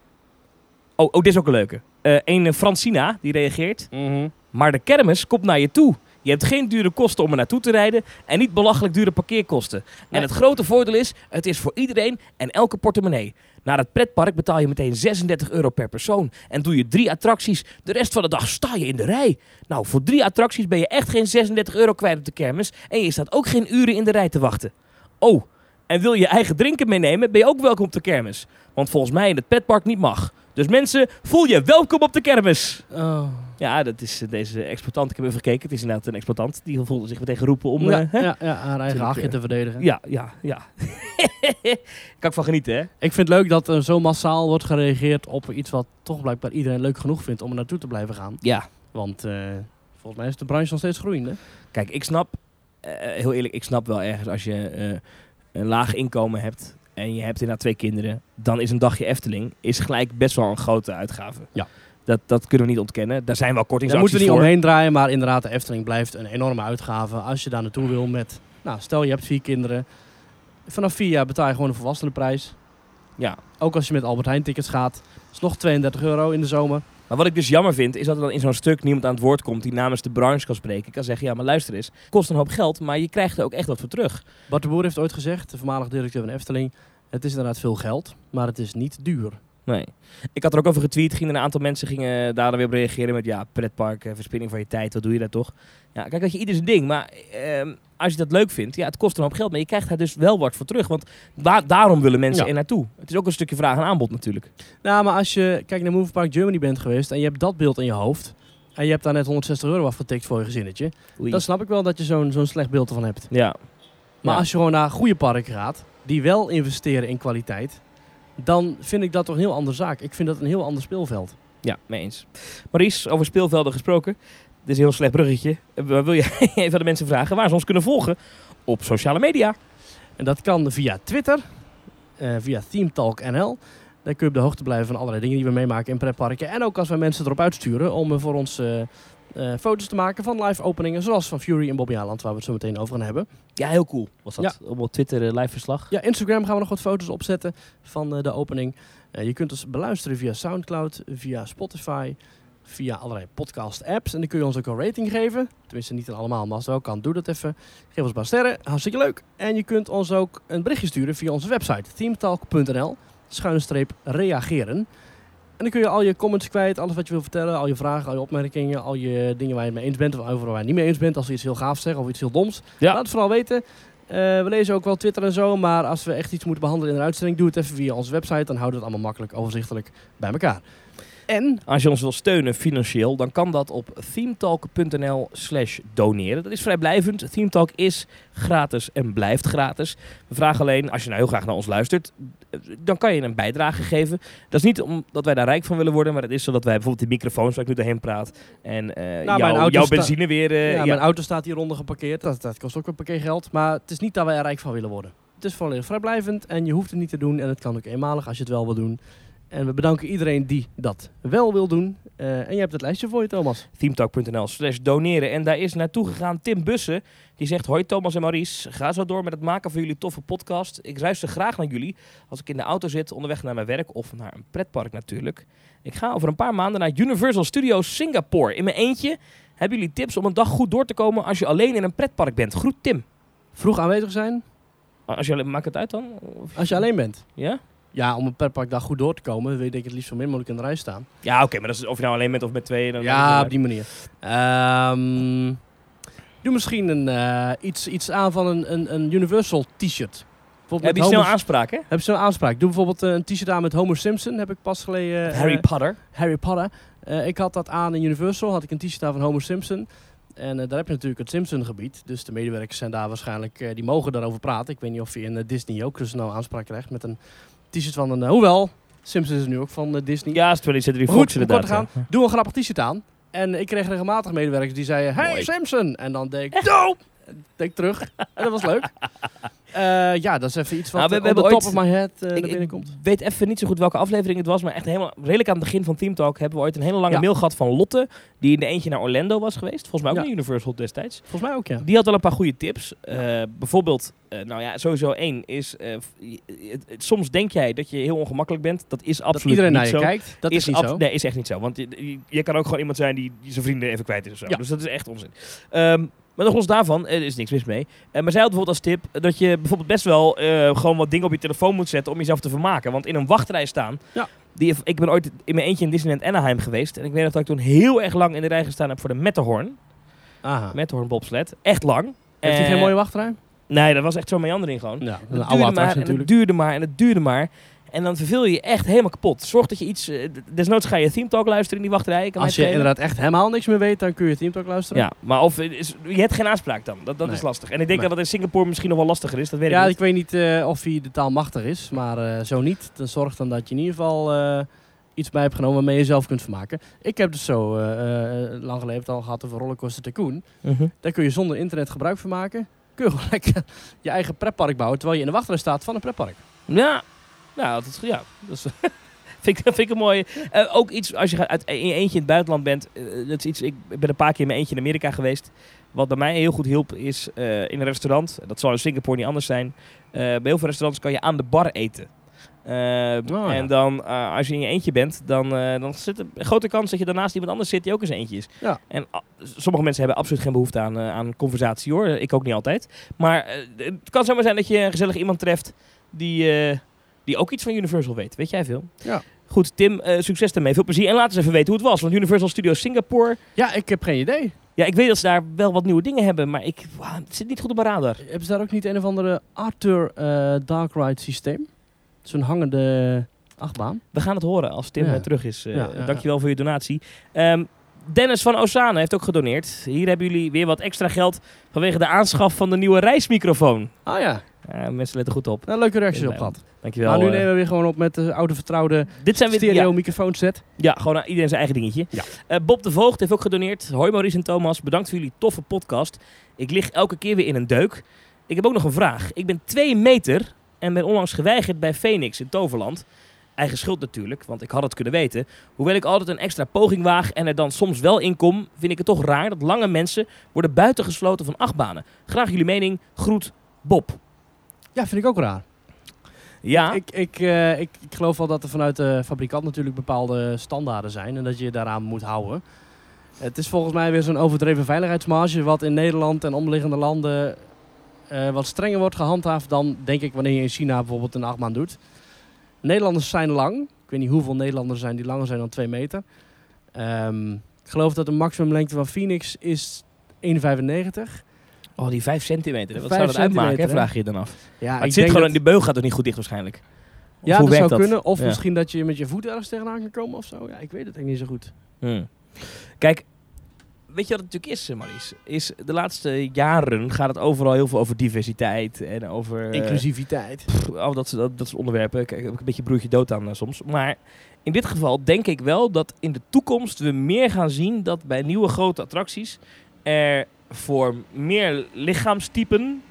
Oh, oh dit is ook een leuke. Eh een eh, Francina, die reageert. Mhm. Maar de kermis komt naar je toe. Je hebt geen dure kosten om er naartoe te rijden en niet belachelijk dure parkeerkosten. En het grote voordeel is, het is voor iedereen en elke portemonnee. Naar het pretpark betaal je meteen 36 euro per persoon. En doe je drie attracties, de rest van de dag sta je in de rij. Nou, voor drie attracties ben je echt geen 36 euro kwijt op de kermis. En je staat ook geen uren in de rij te wachten. Oh, en wil je eigen drinken meenemen, ben je ook welkom op de kermis. Want volgens mij in het pretpark niet mag. Dus mensen, voel je welkom op de kermis. Oh. Ja, dat is eh, deze exploitant. Ik heb even gekeken. Het is inderdaad een exploitant. Die voelde zich meteen geroepen om... ja, hè? ja, ja, haar eigen hachje eh, te verdedigen. ja, ja, ja. kan ik van genieten, hè? Ik vind het leuk dat er zo massaal wordt gereageerd op iets wat toch blijkbaar iedereen leuk genoeg vindt om er naartoe te blijven gaan. Ja. Want volgens mij is de branche nog steeds groeiende. Kijk, ik snap... heel eerlijk, ik snap wel ergens als je een laag inkomen hebt... en je hebt inderdaad twee kinderen... dan is een dagje Efteling is gelijk best wel een grote uitgave. Ja. Dat, dat kunnen we niet ontkennen. Daar zijn wel Daar moeten kortingsacties we niet voor. omheen draaien, maar inderdaad, de Efteling blijft een enorme uitgave als je daar naartoe wil met... Nou, stel je hebt vier kinderen. Vanaf vier jaar betaal je gewoon een volwassenenprijs. Ja. Ook als je met Albert Heijn tickets gaat. is nog 32 euro in de zomer. Maar wat ik dus jammer vind, is dat er dan in zo'n stuk niemand aan het woord komt die namens de branche kan spreken. Ik kan zeggen, ja, maar luister eens, kost een hoop geld, maar je krijgt er ook echt wat voor terug. Bart de Boer heeft ooit gezegd, de voormalig directeur van Efteling... Het is inderdaad veel geld, maar het is niet duur. Nee. Ik had er ook over getweet, gingen een aantal mensen gingen daar dan weer op reageren met, ja, pretpark, verspilling van je tijd, wat doe je daar toch? Ja, kijk, dat je ieder zijn ding, maar ehm, als je dat leuk vindt, ja, het kost een hoop geld, maar je krijgt daar dus wel wat voor terug, want da- daarom willen mensen Ja. er naartoe. Het is ook een stukje vraag en aanbod natuurlijk. Nou, maar als je kijk naar Movie Park Germany bent geweest... en je hebt dat beeld in je hoofd... en je hebt daar net 160 euro afgetikt voor je gezinnetje... Oei. dan snap ik wel dat je zo'n zo'n slecht beeld ervan hebt. Ja. Maar Ja. als je gewoon naar goede parken gaat... die wel investeren in kwaliteit... dan vind ik dat toch een heel andere zaak. Ik vind dat een heel ander speelveld. Ja, mee eens. Maurice, over speelvelden gesproken. Dit is een heel slecht bruggetje. Eh, Wil je even aan de mensen vragen waar ze ons kunnen volgen? Op sociale media. En dat kan via Twitter, eh, via Theme Talk NL. Daar kun je op de hoogte blijven van allerlei dingen die we meemaken in pretparken. En ook als wij mensen erop uitsturen om eh, voor ons eh, foto's te maken van live openingen. Zoals van Fury en Bobby Aland, waar we het zo meteen over gaan hebben. Ja, heel cool was dat. Op Twitter eh, live verslag. Ja, Instagram gaan we nog wat foto's opzetten van eh, de opening. Je kunt ons beluisteren via Soundcloud, via Spotify, via allerlei podcast apps. En dan kun je ons ook een rating geven. Tenminste, niet allemaal, maar als het wel kan, doe dat even. Geef ons een paar sterren, hartstikke leuk. En je kunt ons ook een berichtje sturen via onze website, teamtalk.nl, schuine streep reageren. En dan kun je al je comments kwijt, alles wat je wil vertellen, al je vragen, al je opmerkingen, al je dingen waar je het mee eens bent of waar je het niet mee eens bent. Als we iets heel gaafs zeggen of iets heel doms, Ja. laat het vooral weten. Eh, we lezen ook wel Twitter en zo, maar als we echt iets moeten behandelen in een uitzending, doe het even via onze website. Dan houden we het allemaal makkelijk overzichtelijk bij elkaar. En Als je ons wil steunen financieel, dan kan dat op themetalk.nl slash doneren. Dat is vrijblijvend. Themetalk is gratis en blijft gratis. We vragen alleen, als je nou heel graag naar ons luistert, dan kan je een bijdrage geven. Dat is niet omdat wij daar rijk van willen worden, maar het is zodat wij bijvoorbeeld die microfoons waar ik nu doorheen praat en eh, Nou, mijn jouw, auto jouw sta- benzine weer... eh, ja, ja, mijn auto staat hieronder geparkeerd. Dat, dat kost ook een parkeergeld. Maar het is niet dat wij er rijk van willen worden. Het is volledig vrijblijvend en je hoeft het niet te doen. En het kan ook eenmalig als je het wel wil doen. En we bedanken iedereen die dat wel wil doen. Eh, en je hebt het lijstje voor je, Thomas. themetalk.nl slash doneren. En daar is naartoe gegaan Tim Bussen. Die zegt, hoi Thomas en Maurice, ga zo door met het maken van jullie toffe podcast. Ik luister graag naar jullie als ik in de auto zit, onderweg naar mijn werk of naar een pretpark natuurlijk. Ik ga over een paar maanden naar Universal Studios Singapore. In mijn eentje hebben jullie tips om een dag goed door te komen als je alleen in een pretpark bent. Groet Tim. Vroeg aanwezig zijn Als je alleen, maakt het uit dan? Of- als je alleen bent. Ja? Ja, om een perparkdag goed door te komen, denk ik het liefst zo min mogelijk in de rij staan. Ja, oké, maar dat is of je nou alleen bent of met twee. Dan Ja, op die manier. Ehm, doe misschien een, eh, iets, iets aan van een, een, een Universal t-shirt. Heb je snel aanspraak, hè? Heb je zo'n aanspraak? Doe bijvoorbeeld eh, een t-shirt aan met Homer Simpson. Heb ik pas geleden. eh, Harry Potter. Harry Potter. Ik had dat aan in Universal. Had ik een t-shirt aan van Homer Simpson. En daar heb je natuurlijk het Simpson gebied. Dus de medewerkers zijn daar waarschijnlijk... die mogen daarover praten. Ik weet niet of je in Disney ook dus nou aanspraak krijgt. Met een t-shirt van een... eh, hoewel, Simpson is nu ook van eh, Disney. Ja, is 20th Century Goed, Fox inderdaad. gaan. Doe een grappig t-shirt aan. En ik kreeg regelmatig medewerkers die zeiden... Hey Mooi. Simpson! En dan deed ik... Deed ik terug. en dat was leuk. Eh, ja, dat is even iets wat Nou, we- hebben top ooit- of my head eh, Ik, naar ik binnen komt. weet even niet zo goed welke aflevering het was, maar echt helemaal redelijk aan het begin van Team Talk hebben we ooit een hele lange Ja. mail gehad van Lotte, die in de eentje naar Orlando was geweest. Volgens mij ook Ja. naar Universal destijds. Volgens mij ook, ja. Die had wel een paar goede tips. Eh, bijvoorbeeld, nou ja, sowieso één is, soms denk jij dat je heel ongemakkelijk bent. Dat is Dat absoluut iedereen niet naar je zo. kijkt, dat is, niet abs- zo. Nee, is echt niet zo. Want je, je, je kan ook gewoon iemand zijn die, die zijn vrienden even kwijt is of zo. Ja. Dus dat is echt onzin. Ehm, maar nog los daarvan, er is niks mis mee. Eh, maar zij had bijvoorbeeld als tip dat je bijvoorbeeld best wel eh, gewoon wat dingen op je telefoon moet zetten om jezelf te vermaken. Want in een wachtrij staan. Ja. Die, ik ben ooit in mijn eentje in Disneyland Anaheim geweest. En ik weet nog dat ik toen heel erg lang in de rij gestaan heb voor de Matterhorn. Aha. Matterhorn bobsled. Echt lang. Heeft hij Eh, geen mooie wachtrij? Nee, dat was echt zo'n meandering gewoon. Ja, Het duurde maar en het natuurlijk. duurde maar en het duurde maar. En dan verveel je je echt helemaal kapot. Zorg dat je iets... d- desnoods ga je Theme Talk luisteren in die wachtrij. Als je inderdaad echt helemaal niks meer weet, dan kun je Team Talk luisteren. Ja, maar of, eh, is, je hebt geen aanspraak dan. Dat, dat Nee. is lastig. En ik denk Nee. dat dat in Singapore misschien nog wel lastiger is. Dat weet Ja, ik weet niet eh, of hij de taal machtig is, maar zo niet. Dan zorg dan dat je in ieder geval iets bij hebt genomen waarmee je zelf kunt vermaken. Ik heb dus zo lang geleden al gehad over Rollercoaster Tycoon. Mhm. Daar kun je zonder internet gebruik van maken. Kun je gewoon lekker je eigen pretpark bouwen, terwijl je in de wachtrij staat van een pretpark. Ja, nou, dat is, ja, dat is, vind, ik, vind ik een mooie. Eh, ook iets als je uit, in je eentje in het buitenland bent. eh, dat is iets, ik ben een paar keer in mijn eentje in Amerika geweest. Wat bij mij heel goed hielp is eh, in een restaurant. Dat zal in Singapore niet anders zijn. Bij heel veel restaurants kan je aan de bar eten. Ja. En dan, als je in je eentje bent, dan, dan zit er een grote kans dat je daarnaast iemand anders zit die ook zijn eentje is. Ja. En ah, sommige mensen hebben absoluut geen behoefte aan, aan conversatie hoor. Ik ook niet altijd. Maar het kan zomaar zijn dat je een gezellig iemand treft die, die ook iets van Universal weet. Weet jij veel? Ja. Goed, Tim, eh, succes daarmee. Veel plezier. En laat eens even weten hoe het was. Want Universal Studios Singapore. Ja, ik heb geen idee. Ja, ik weet dat ze daar wel wat nieuwe dingen hebben. Maar ik, het zit niet goed op mijn radar. Hebben ze daar ook niet een of andere Arthur eh, Dark Ride systeem? Zo'n hangende achtbaan. We gaan het horen als Tim Ja. eh, terug is. Eh, Ja, ja, dankjewel voor je donatie. Ehm, Dennis van Osane heeft ook gedoneerd. Hier hebben jullie weer wat extra geld vanwege de aanschaf van de nieuwe reismicrofoon. Ah ja, Ja, mensen letten goed op. nou, leuke reacties op gehad. Dankjewel. maar nu eh. nemen we weer gewoon op met de oude vertrouwde dit zijn weer stereo ja, microfoon set. ja, gewoon aan iedereen zijn eigen dingetje. Ja. Eh, Bob de Voogd heeft ook gedoneerd. Hoi Maurice en Thomas, bedankt voor jullie toffe podcast. Ik lig elke keer weer in een deuk. Ik heb ook nog een vraag. Ik ben twee meter en ben onlangs geweigerd bij Phoenix in Toverland. Eigen schuld natuurlijk, want ik had het kunnen weten. Hoewel ik altijd een extra poging waag en er dan soms wel in kom, vind ik het toch raar dat lange mensen worden buitengesloten van achtbanen. Graag jullie mening. Groet Bob. Ja, vind ik ook raar. Ja, Ik, ik, eh, ik, ik geloof wel dat er vanuit de fabrikant natuurlijk bepaalde standaarden zijn en dat je je daaraan moet houden. Het is volgens mij weer zo'n overdreven veiligheidsmarge wat in Nederland en omliggende landen eh, wat strenger wordt gehandhaafd dan denk ik wanneer je in China bijvoorbeeld een achtbaan doet. Nederlanders zijn lang. Ik weet niet hoeveel Nederlanders zijn die langer zijn dan 2 meter. Ehm, ik geloof dat de maximumlengte van Phoenix is 1,95. Oh, die 5 centimeter. Wat zou dat uitmaken, hè, vraag je je dan af. Ja, Maar ik het zit denk gewoon, dat- die beugel gaat er niet goed dicht waarschijnlijk. Ja, hoe dat zou werkt kunnen. Of Ja. misschien dat je met je voet ergens tegenaan kan komen of zo. Ja, ik weet het eigenlijk niet zo goed. Hmm. Kijk, weet je wat het natuurlijk is, eh, Maries? Is de laatste jaren gaat het overal heel veel over diversiteit en over... eh, Inclusiviteit. pff, oh, dat, dat, dat soort onderwerpen. Kijk, heb ik een beetje broertje dood aan eh, soms. Maar in dit geval denk ik wel dat in de toekomst we meer gaan zien dat bij nieuwe grote attracties er voor meer lichaamstypen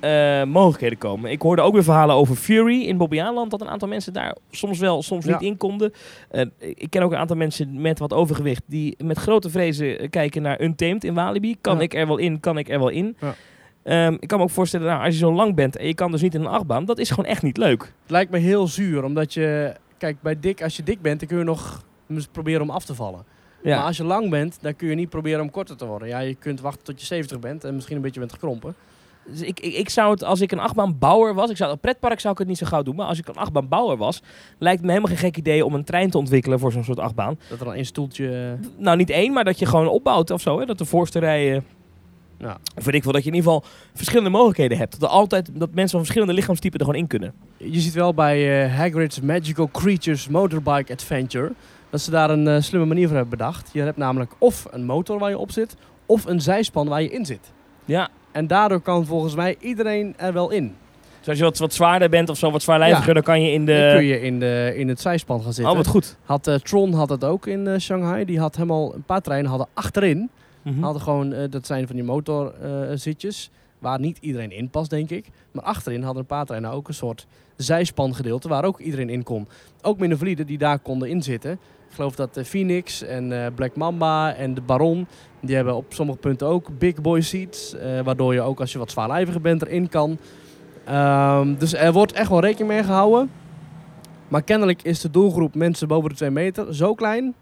eh, mogelijkheden komen. Ik hoorde ook weer verhalen over Fury in Bobbejaanland, dat een aantal mensen daar soms wel, soms Ja. niet in konden. Eh, ik ken ook een aantal mensen met wat overgewicht die met grote vrezen eh, kijken naar Untamed in Walibi. Kan Ja. ik er wel in? Kan ik er wel in? Ja. Ehm, ik kan me ook voorstellen, nou, als je zo lang bent en je kan dus niet in een achtbaan, dat is gewoon echt niet leuk. Het lijkt me heel zuur, omdat je... Kijk, bij dik, als je dik bent, dan kun je nog proberen om af te vallen. Ja. Maar als je lang bent, dan kun je niet proberen om korter te worden. Ja, je kunt wachten tot je 70 bent en misschien een beetje bent gekrompen. Dus ik, ik, ik zou het, als ik een achtbaanbouwer was, ik zou, op pretpark zou ik het niet zo gauw doen, maar als ik een achtbaanbouwer was, lijkt me helemaal geen gek idee om een trein te ontwikkelen voor zo'n soort achtbaan. Dat er dan één stoeltje... Nou, niet één, maar dat je gewoon opbouwt of zo, hè? dat de voorste rijen... Ja. Of weet ik wel, dat je in ieder geval verschillende mogelijkheden hebt. Dat, er altijd, dat mensen van verschillende lichaamstypen er gewoon in kunnen. Je ziet wel bij eh, Hagrid's Magical Creatures Motorbike Adventure... dat ze daar een eh, slimme manier voor hebben bedacht. Je hebt namelijk of een motor waar je op zit... of een zijspan waar je in zit. Ja, En daardoor kan volgens mij iedereen er wel in. dus als je wat, wat zwaarder bent of zo, wat zwaarlijviger, Ja. dan kan je in Dan kun de... je in, de, in het zijspan gaan zitten. Oh, wat goed. Had, eh, Tron had het ook in eh, Shanghai. Die had helemaal... Een paar treinen hadden achterin... Mhm. hadden gewoon... dat zijn van die motorzitjes... waar niet iedereen in past, denk ik. Maar achterin hadden een paar treinen ook een soort zijspangedeelte... waar ook iedereen in kon. Ook minder valide die daar konden inzitten. Ik geloof dat de Phoenix en eh, Black Mamba en de Baron... die hebben op sommige punten ook big boy seats. eh, waardoor je ook als je wat zwaarlijviger bent erin kan. Ehm, dus er wordt echt wel rekening mee gehouden. Maar kennelijk is de doelgroep mensen boven de 2 meter zo klein...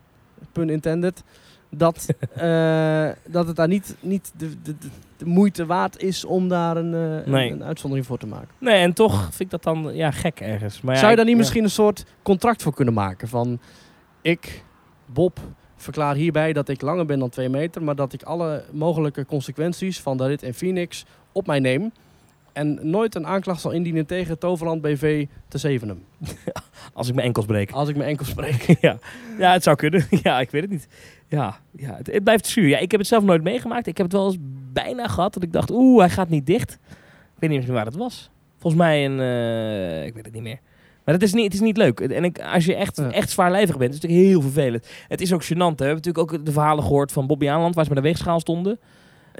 pun intended... dat, eh, dat het daar niet, niet de, de, de, moeite waard is om daar een, eh, Nee. een, een uitzondering voor te maken. Nee, en toch vind ik dat dan ja, gek ergens. Maar ja, Zou je daar niet ja. misschien een soort contract voor kunnen maken? Van ik, Bob, verklaar hierbij dat ik langer ben dan 2 meter, maar dat ik alle mogelijke consequenties van de rit in Phoenix op mij neem. En nooit een aanklacht zal indienen tegen Toverland BV te Zevenum. Als ik mijn enkels breek. Als ik mijn enkel spreek. ja. ja, het zou kunnen. ja, ik weet het niet. Ja, ja het, het blijft zuur. Ja, ik heb het zelf nooit meegemaakt. Ik heb het wel eens bijna gehad dat ik dacht, oeh, hij gaat niet dicht. Ik weet niet meer waar het was. Volgens mij een, eh, ik weet het niet meer. Maar het is niet, het is niet leuk. En ik, als je echt, Ja. echt zwaarlijvig bent, is het natuurlijk heel vervelend. Het is ook gênant. Hè. We hebben natuurlijk ook de verhalen gehoord van Bobby Aanland, waar ze met de weegschaal stonden.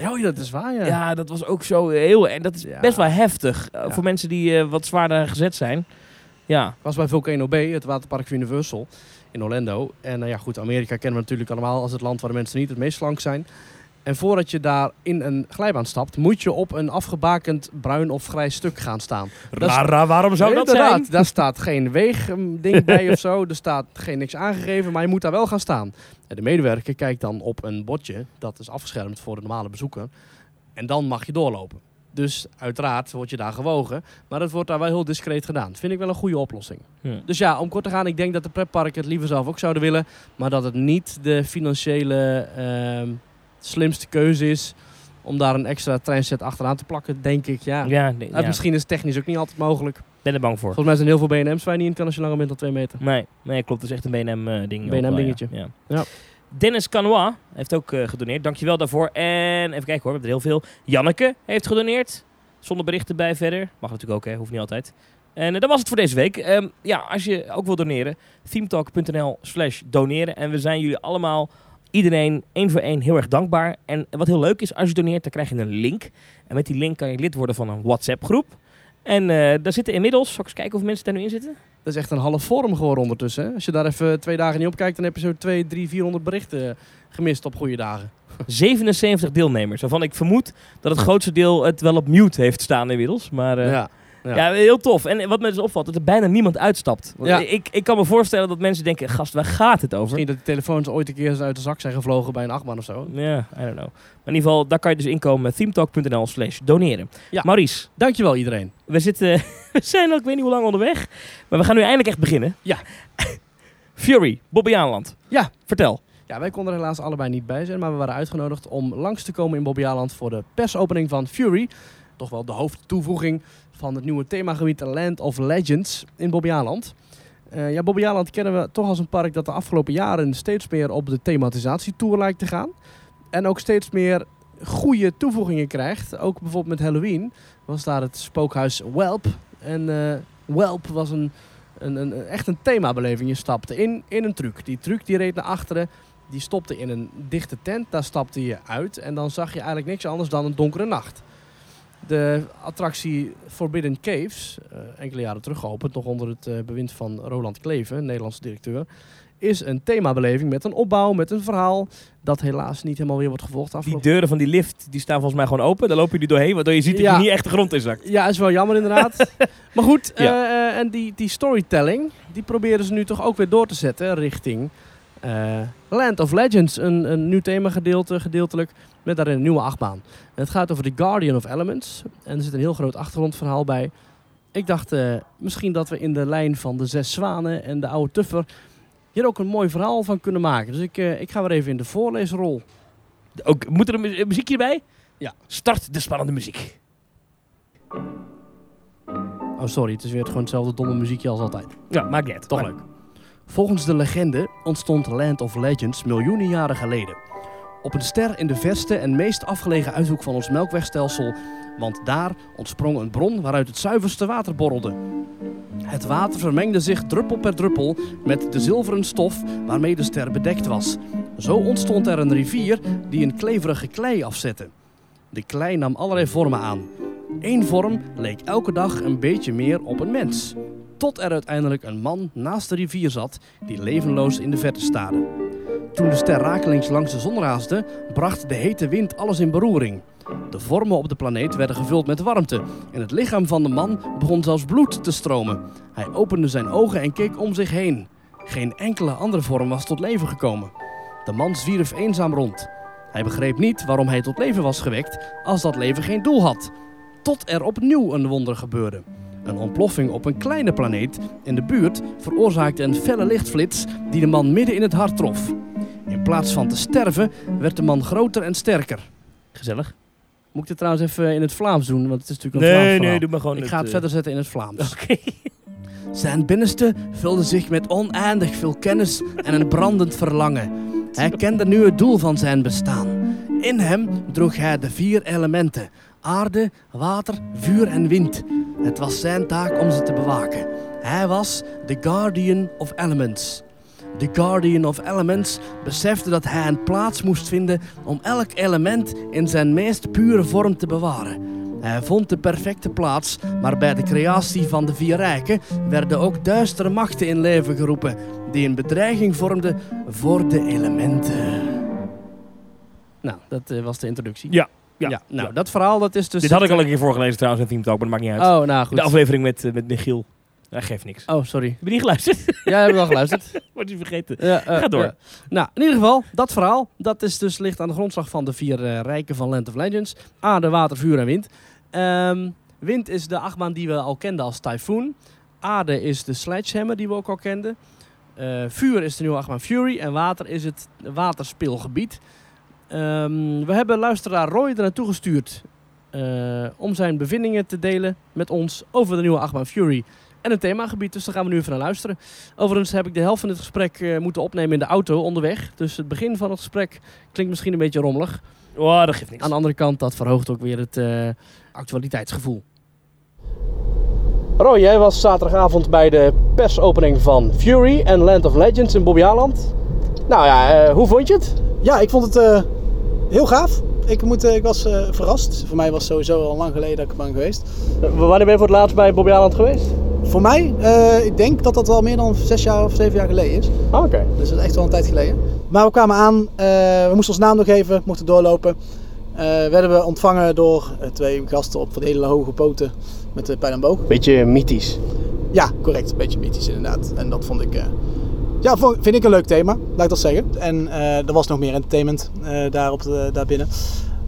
Oh ja, dat is waar, ja. Ja, dat was ook zo heel... En dat is Ja. best wel heftig eh, voor mensen die eh, wat zwaarder gezet zijn. Ja, Ik was bij Volcano Bay, het waterpark van Universal in Orlando. En nou ja, goed, Amerika kennen we natuurlijk allemaal als het land waar de mensen niet het meest slank zijn. En voordat je daar in een glijbaan stapt, moet je op een afgebakend bruin of grijs stuk gaan staan. Rara, waarom zou dat zijn? Daar staat geen weegding bij of zo. Er staat geen niks aangegeven, maar je moet daar wel gaan staan. En de medewerker kijkt dan op een bordje, dat is afgeschermd voor de normale bezoeker. En dan mag je doorlopen. Dus uiteraard word je daar gewogen. Maar dat wordt daar wel heel discreet gedaan. Vind ik wel een goede oplossing. Dus ja, om kort te gaan, ik denk dat de pretparken het liever zelf ook zouden willen. Maar dat het niet de financiële ehm, slimste keuze is om daar een extra treinset achteraan te plakken, denk ik. Ja. Ja, nee, Uh, ja. Misschien is het technisch ook niet altijd mogelijk. ben er bang voor. Volgens mij zijn heel veel BNM's waar je niet in kan als je langer bent dan 2 meter. Nee, nee, klopt. Het is echt een BNM-ding. BNM dingetje. Ja. Ja. Dennis Canois heeft ook eh, gedoneerd. Dankjewel daarvoor. En even kijken hoor, we hebben er heel veel. Janneke heeft gedoneerd. Zonder berichten bij verder. Mag natuurlijk ook, hè. Hoeft niet altijd. En eh, dat was het voor deze week. Ehm, ja, als je ook wil doneren, themetalk.nl slash doneren. En we zijn jullie allemaal, iedereen, één voor één, heel erg dankbaar. En wat heel leuk is, als je doneert, dan krijg je een link. En met die link kan je lid worden van een WhatsApp groep. En eh, daar zitten inmiddels, zal ik eens kijken of mensen daar nu in zitten? Dat is echt een half forum geworden ondertussen. Hè? Als je daar even twee dagen niet op kijkt, dan heb je zo 2, 3, 400 berichten gemist op goede dagen. 77 deelnemers. Waarvan ik vermoed dat het grootste deel het wel op mute heeft staan inmiddels. Maar eh, ja. Ja. heel tof. En wat me dus opvalt, dat er bijna niemand uitstapt. Want Ja. ik, ik kan me voorstellen dat mensen denken, gast, waar gaat het over? Misschien dat de telefoons ooit een keer uit de zak zijn gevlogen bij een achtbaan of zo. Ja, I don't know. Maar in ieder geval, daar kan je dus inkomen. themetalk.nl slash doneren. Ja. Maurice, Dankjewel iedereen. we, zitten, we zijn al, ik weet niet hoe lang onderweg. Maar we gaan nu eindelijk echt beginnen. Ja. Fury, Bobby Aanland. Ja. Vertel. Ja, wij konden er helaas allebei niet bij zijn, maar we waren uitgenodigd om langs te komen in Bobbejaanland voor de persopening van Fury. toch wel de hoofdtoevoeging van het nieuwe themagebied Land of Legends in Bobbejaanland. Uh, ja, Bobbejaanland kennen we toch als een park dat de afgelopen jaren steeds meer op de thematisatietour lijkt te gaan. En ook steeds meer goede toevoegingen krijgt. Ook bijvoorbeeld met Halloween was daar het spookhuis Welp. En uh, Welp was een, een, een, echt een themabeleving. Je stapte in, in een truc. Die truc die reed naar achteren. Die stopte in een dichte tent. Daar stapte je uit. En dan zag je eigenlijk niks anders dan een donkere nacht. De attractie Forbidden Caves, uh, enkele jaren terug geopend, nog onder het uh, bewind van Roland Kleven, Nederlandse directeur, is een themabeleving met een opbouw, met een verhaal dat helaas niet helemaal weer wordt gevolgd. Die deuren van die lift die staan volgens mij gewoon open. Daar lopen jullie doorheen, waardoor je ziet dat je niet echt de grond inzakt. Ja, is wel jammer inderdaad. maar goed, ja. uh, en die, die storytelling, die proberen ze nu toch ook weer door te zetten richting uh, Land of Legends. Een, een nieuw themagedeelte, gedeeltelijk, met daarin een nieuwe achtbaan. En het gaat over The Guardian of Elements. En er zit een heel groot achtergrondverhaal bij. Ik dacht uh, misschien dat we in de lijn van de Zes Zwanen en de Oude Tuffer hier ook een mooi verhaal van kunnen maken. Dus ik, uh, ik ga weer even in de voorleesrol. Ook, moet er een muziekje bij? Ja. Start de spannende muziek. Oh, sorry. Het is weer gewoon hetzelfde domme muziekje als altijd. Ja, maakt niet. Toch leuk. Volgens de legende ontstond Land of Legends miljoenen jaren geleden. Op een ster in de verste en meest afgelegen uithoek van ons melkwegstelsel, want daar ontsprong een bron waaruit het zuiverste water borrelde. Het water vermengde zich druppel per druppel met de zilveren stof waarmee de ster bedekt was. Zo ontstond er een rivier die een kleverige klei afzette. De klei nam allerlei vormen aan. Eén vorm leek elke dag een beetje meer op een mens. Tot er uiteindelijk een man naast de rivier zat die levenloos in de verte staarde. Toen de ster rakelings langs de zon raasde, bracht de hete wind alles in beroering. De vormen op de planeet werden gevuld met warmte. In het lichaam van de man begon zelfs bloed te stromen. Hij opende zijn ogen en keek om zich heen. Geen enkele andere vorm was tot leven gekomen. De man zwierf eenzaam rond. Hij begreep niet waarom hij tot leven was gewekt als dat leven geen doel had. Tot er opnieuw een wonder gebeurde. Een ontploffing op een kleine planeet in de buurt veroorzaakte een felle lichtflits die de man midden in het hart trof. In plaats van te sterven werd de man groter en sterker. Gezellig. Moet ik dit trouwens even in het Vlaams doen? Want het is natuurlijk een nee, Vlaams Nee, doe maar gewoon Ik het, ga het uh... verder zetten in het Vlaams. Oké. Okay. Zijn binnenste vulde zich met oneindig veel kennis en een brandend verlangen. Hij kende nu het doel van zijn bestaan. In hem droeg hij de vier elementen: aarde, water, vuur en wind. Het was zijn taak om ze te bewaken. Hij was de Guardian of Elements. De Guardian of Elements besefte dat hij een plaats moest vinden om elk element in zijn meest pure vorm te bewaren. Hij vond de perfecte plaats, maar bij de creatie van de vier rijken werden ook duistere machten in leven geroepen, die een bedreiging vormden voor de elementen. Nou, dat uh, was de introductie. Ja. Ja, Ja, nou, ja. dat verhaal dat is dus... Dit had ik al een keer voorgelezen trouwens in Team Talk, maar dat maakt niet uit. Oh, nou goed. De aflevering met, uh, met Michiel. Dat geeft niks. Oh, sorry. Heb je niet geluisterd? Ja, heb ik wel geluisterd. Wordt je vergeten. Ja, uh, Ga door. ja. Nou, in ieder geval, dat verhaal, dat is dus, ligt aan de grondslag van de vier uh, rijken van Land of Legends. Aarde, water, vuur en wind. Um, wind is de achtbaan die we al kenden als Typhoon. Aarde is de Sledgehammer die we ook al kenden. Uh, vuur is de nieuwe achtbaan Fury. En water is het waterspeelgebied. Um, we hebben luisteraar Roy er naartoe gestuurd om zijn bevindingen te delen met ons over de nieuwe achtbaan Fury en een themagebied. Dus daar gaan we nu even naar luisteren. Overigens heb ik de helft van dit gesprek uh, moeten opnemen in de auto onderweg. Dus het begin van het gesprek klinkt misschien een beetje rommelig. Oh, dat geeft niks. Aan de andere kant, dat verhoogt ook weer het uh, actualiteitsgevoel. Roy, jij was zaterdagavond bij de persopening van Fury en Land of Legends in Bobbejaanland. Nou ja, uh, hoe vond je het? Ja, ik vond het uh, heel gaaf. Ik, moet, uh, ik was uh, verrast. Voor mij was het sowieso al lang geleden dat ik ben geweest. wanneer ben je voor het laatst bij Bobbejaanland geweest? Voor mij, ik denk dat dat wel meer dan zes jaar of zeven jaar geleden is. Oh, Oké. Okay. Dus dat is echt wel een tijd geleden. Maar we kwamen aan, we moesten ons naam nog geven, mochten doorlopen. werden we ontvangen door twee gasten op van hele hoge poten met de pijl en boog. Beetje mythisch. Ja, correct. Een beetje mythisch inderdaad. En dat vond ik... Ja, vind ik een leuk thema, laat ik dat zeggen. En uh, er was nog meer entertainment uh, daar, op de, daar binnen.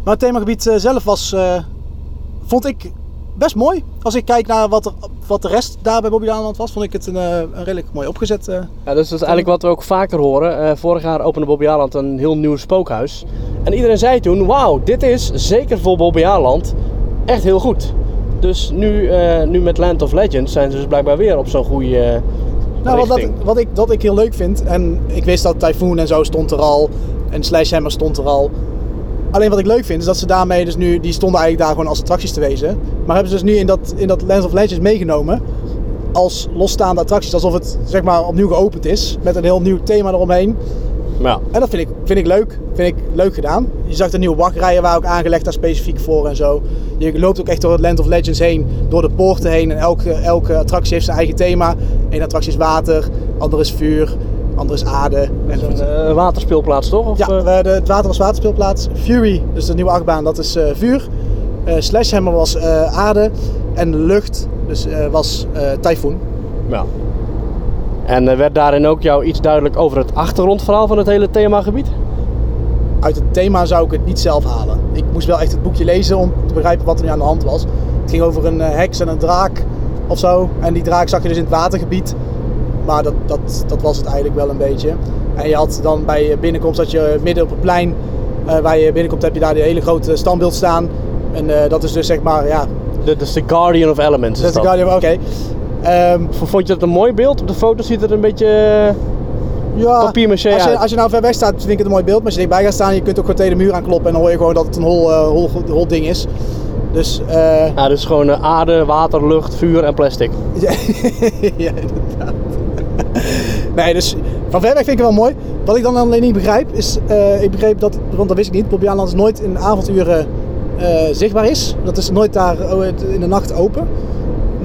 Maar het themagebied zelf was, vond ik best mooi. Als ik kijk naar wat, er, wat de rest daar bij Bobby was, vond ik het een, een redelijk mooi opgezet. ja, dat is dus eigenlijk wat we ook vaker horen. vorig jaar opende Bobby Aland een heel nieuw spookhuis. En iedereen zei toen, wauw, dit is zeker voor Bobby echt heel goed. Dus nu, eh, nu met Land of Legends zijn ze dus blijkbaar weer op zo'n goede eh, Nou, wat, wat, ik, wat ik heel leuk vind, en ik wist dat Typhoon en zo stond er al, en Slashhammer stond er al. Alleen wat ik leuk vind, is dat ze daarmee dus nu, die stonden eigenlijk daar gewoon als attracties te wezen. Maar hebben ze dus nu in dat, in dat Lands of Legends meegenomen als losstaande attracties, alsof het zeg maar opnieuw geopend is, met een heel nieuw thema eromheen. Ja. En dat vind ik, vind ik leuk. Vind ik leuk gedaan. Je zag de nieuwe wachtrijen waar ook aangelegd daar specifiek voor en zo. Je loopt ook echt door het Land of Legends heen, door de poorten heen. En elke, elke attractie heeft zijn eigen thema. Eén attractie is water, ander is vuur, ander is aarde. En zo. Een eh, waterspeelplaats toch? Of, Ja, eh, we- de, het water was waterspeelplaats. Fury, dus de nieuwe achtbaan, dat is eh, vuur. Eh Slashhammer was eh, aarde. En de lucht, dus eh, was eh Typhoon. ja. En eh, werd daarin ook jou iets duidelijk over het achtergrondverhaal van het hele themagebied? uit het thema zou ik het niet zelf halen. Ik moest wel echt het boekje lezen om te begrijpen wat er nu aan de hand was. Het ging over een eh, heks en een draak of zo. En die draak zag je dus in het watergebied. Maar dat, dat, dat was het eigenlijk wel een beetje. En je had dan bij je binnenkomst, dat je midden op het plein eh, waar je binnenkomt, heb je daar die hele grote standbeeld staan. En dat is dus zeg maar, ja, Dat is de Guardian of Elements. dat Is de. Guardian. Oké. Ehm, Vond je dat een mooi beeld? Op de foto ziet het een beetje eh, ja, papier-maché als je, als je nou ver weg staat, vind ik het een mooi beeld. Maar als je dichtbij gaat staan, je kunt ook gewoon tegen de muur aankloppen. En dan hoor je gewoon dat het een hol, eh, hol, hol ding is. Dus eh, Ja, dus gewoon aarde, water, lucht, vuur en plastic. Ja, ja, inderdaad. Nee, dus van ver weg vind ik het wel mooi. Wat ik dan alleen niet begrijp, is... ik begreep dat, want dat wist ik niet, Bobbejaanland is nooit in avonduren zichtbaar is. Dat is nooit daar oh, in de nacht open.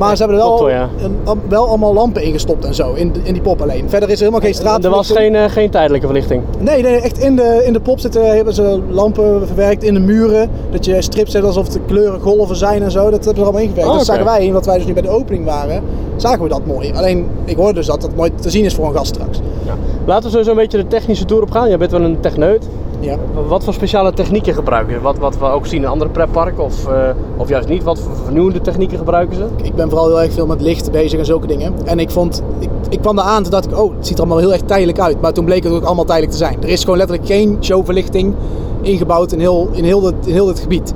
Maar ze hebben er wel, klopt wel, ja. een- wel allemaal lampen ingestopt en zo, in, in die pop alleen. Verder is er helemaal geen straat. er was geen, eh, geen tijdelijke verlichting. Nee, nee, echt in de, in de pop zitten, hebben ze lampen verwerkt in de muren. Dat je strips zet alsof de kleuren golven zijn en zo. Dat hebben ze er allemaal ingewerkt. Oh, dat zagen wij, omdat wij dus nu bij de opening waren, zagen we dat mooi. Alleen, ik hoorde dus dat dat mooi te zien is voor een gast straks. Ja. Laten we sowieso een beetje de technische tour op gaan. Jij bent wel een techneut. Ja. Wat voor speciale technieken gebruiken ze? Wat, wat we ook zien in andere pretparken of, eh, of juist niet? Wat voor vernieuwende technieken gebruiken ze? Ik ben vooral heel erg veel met licht bezig en zulke dingen. En ik vond, ik, ik kwam daar aan toen dacht ik, oh, het ziet er allemaal heel erg tijdelijk uit. Maar toen bleek het ook allemaal tijdelijk te zijn. Er is gewoon letterlijk geen showverlichting ingebouwd in heel, in heel, dit, in heel dit gebied.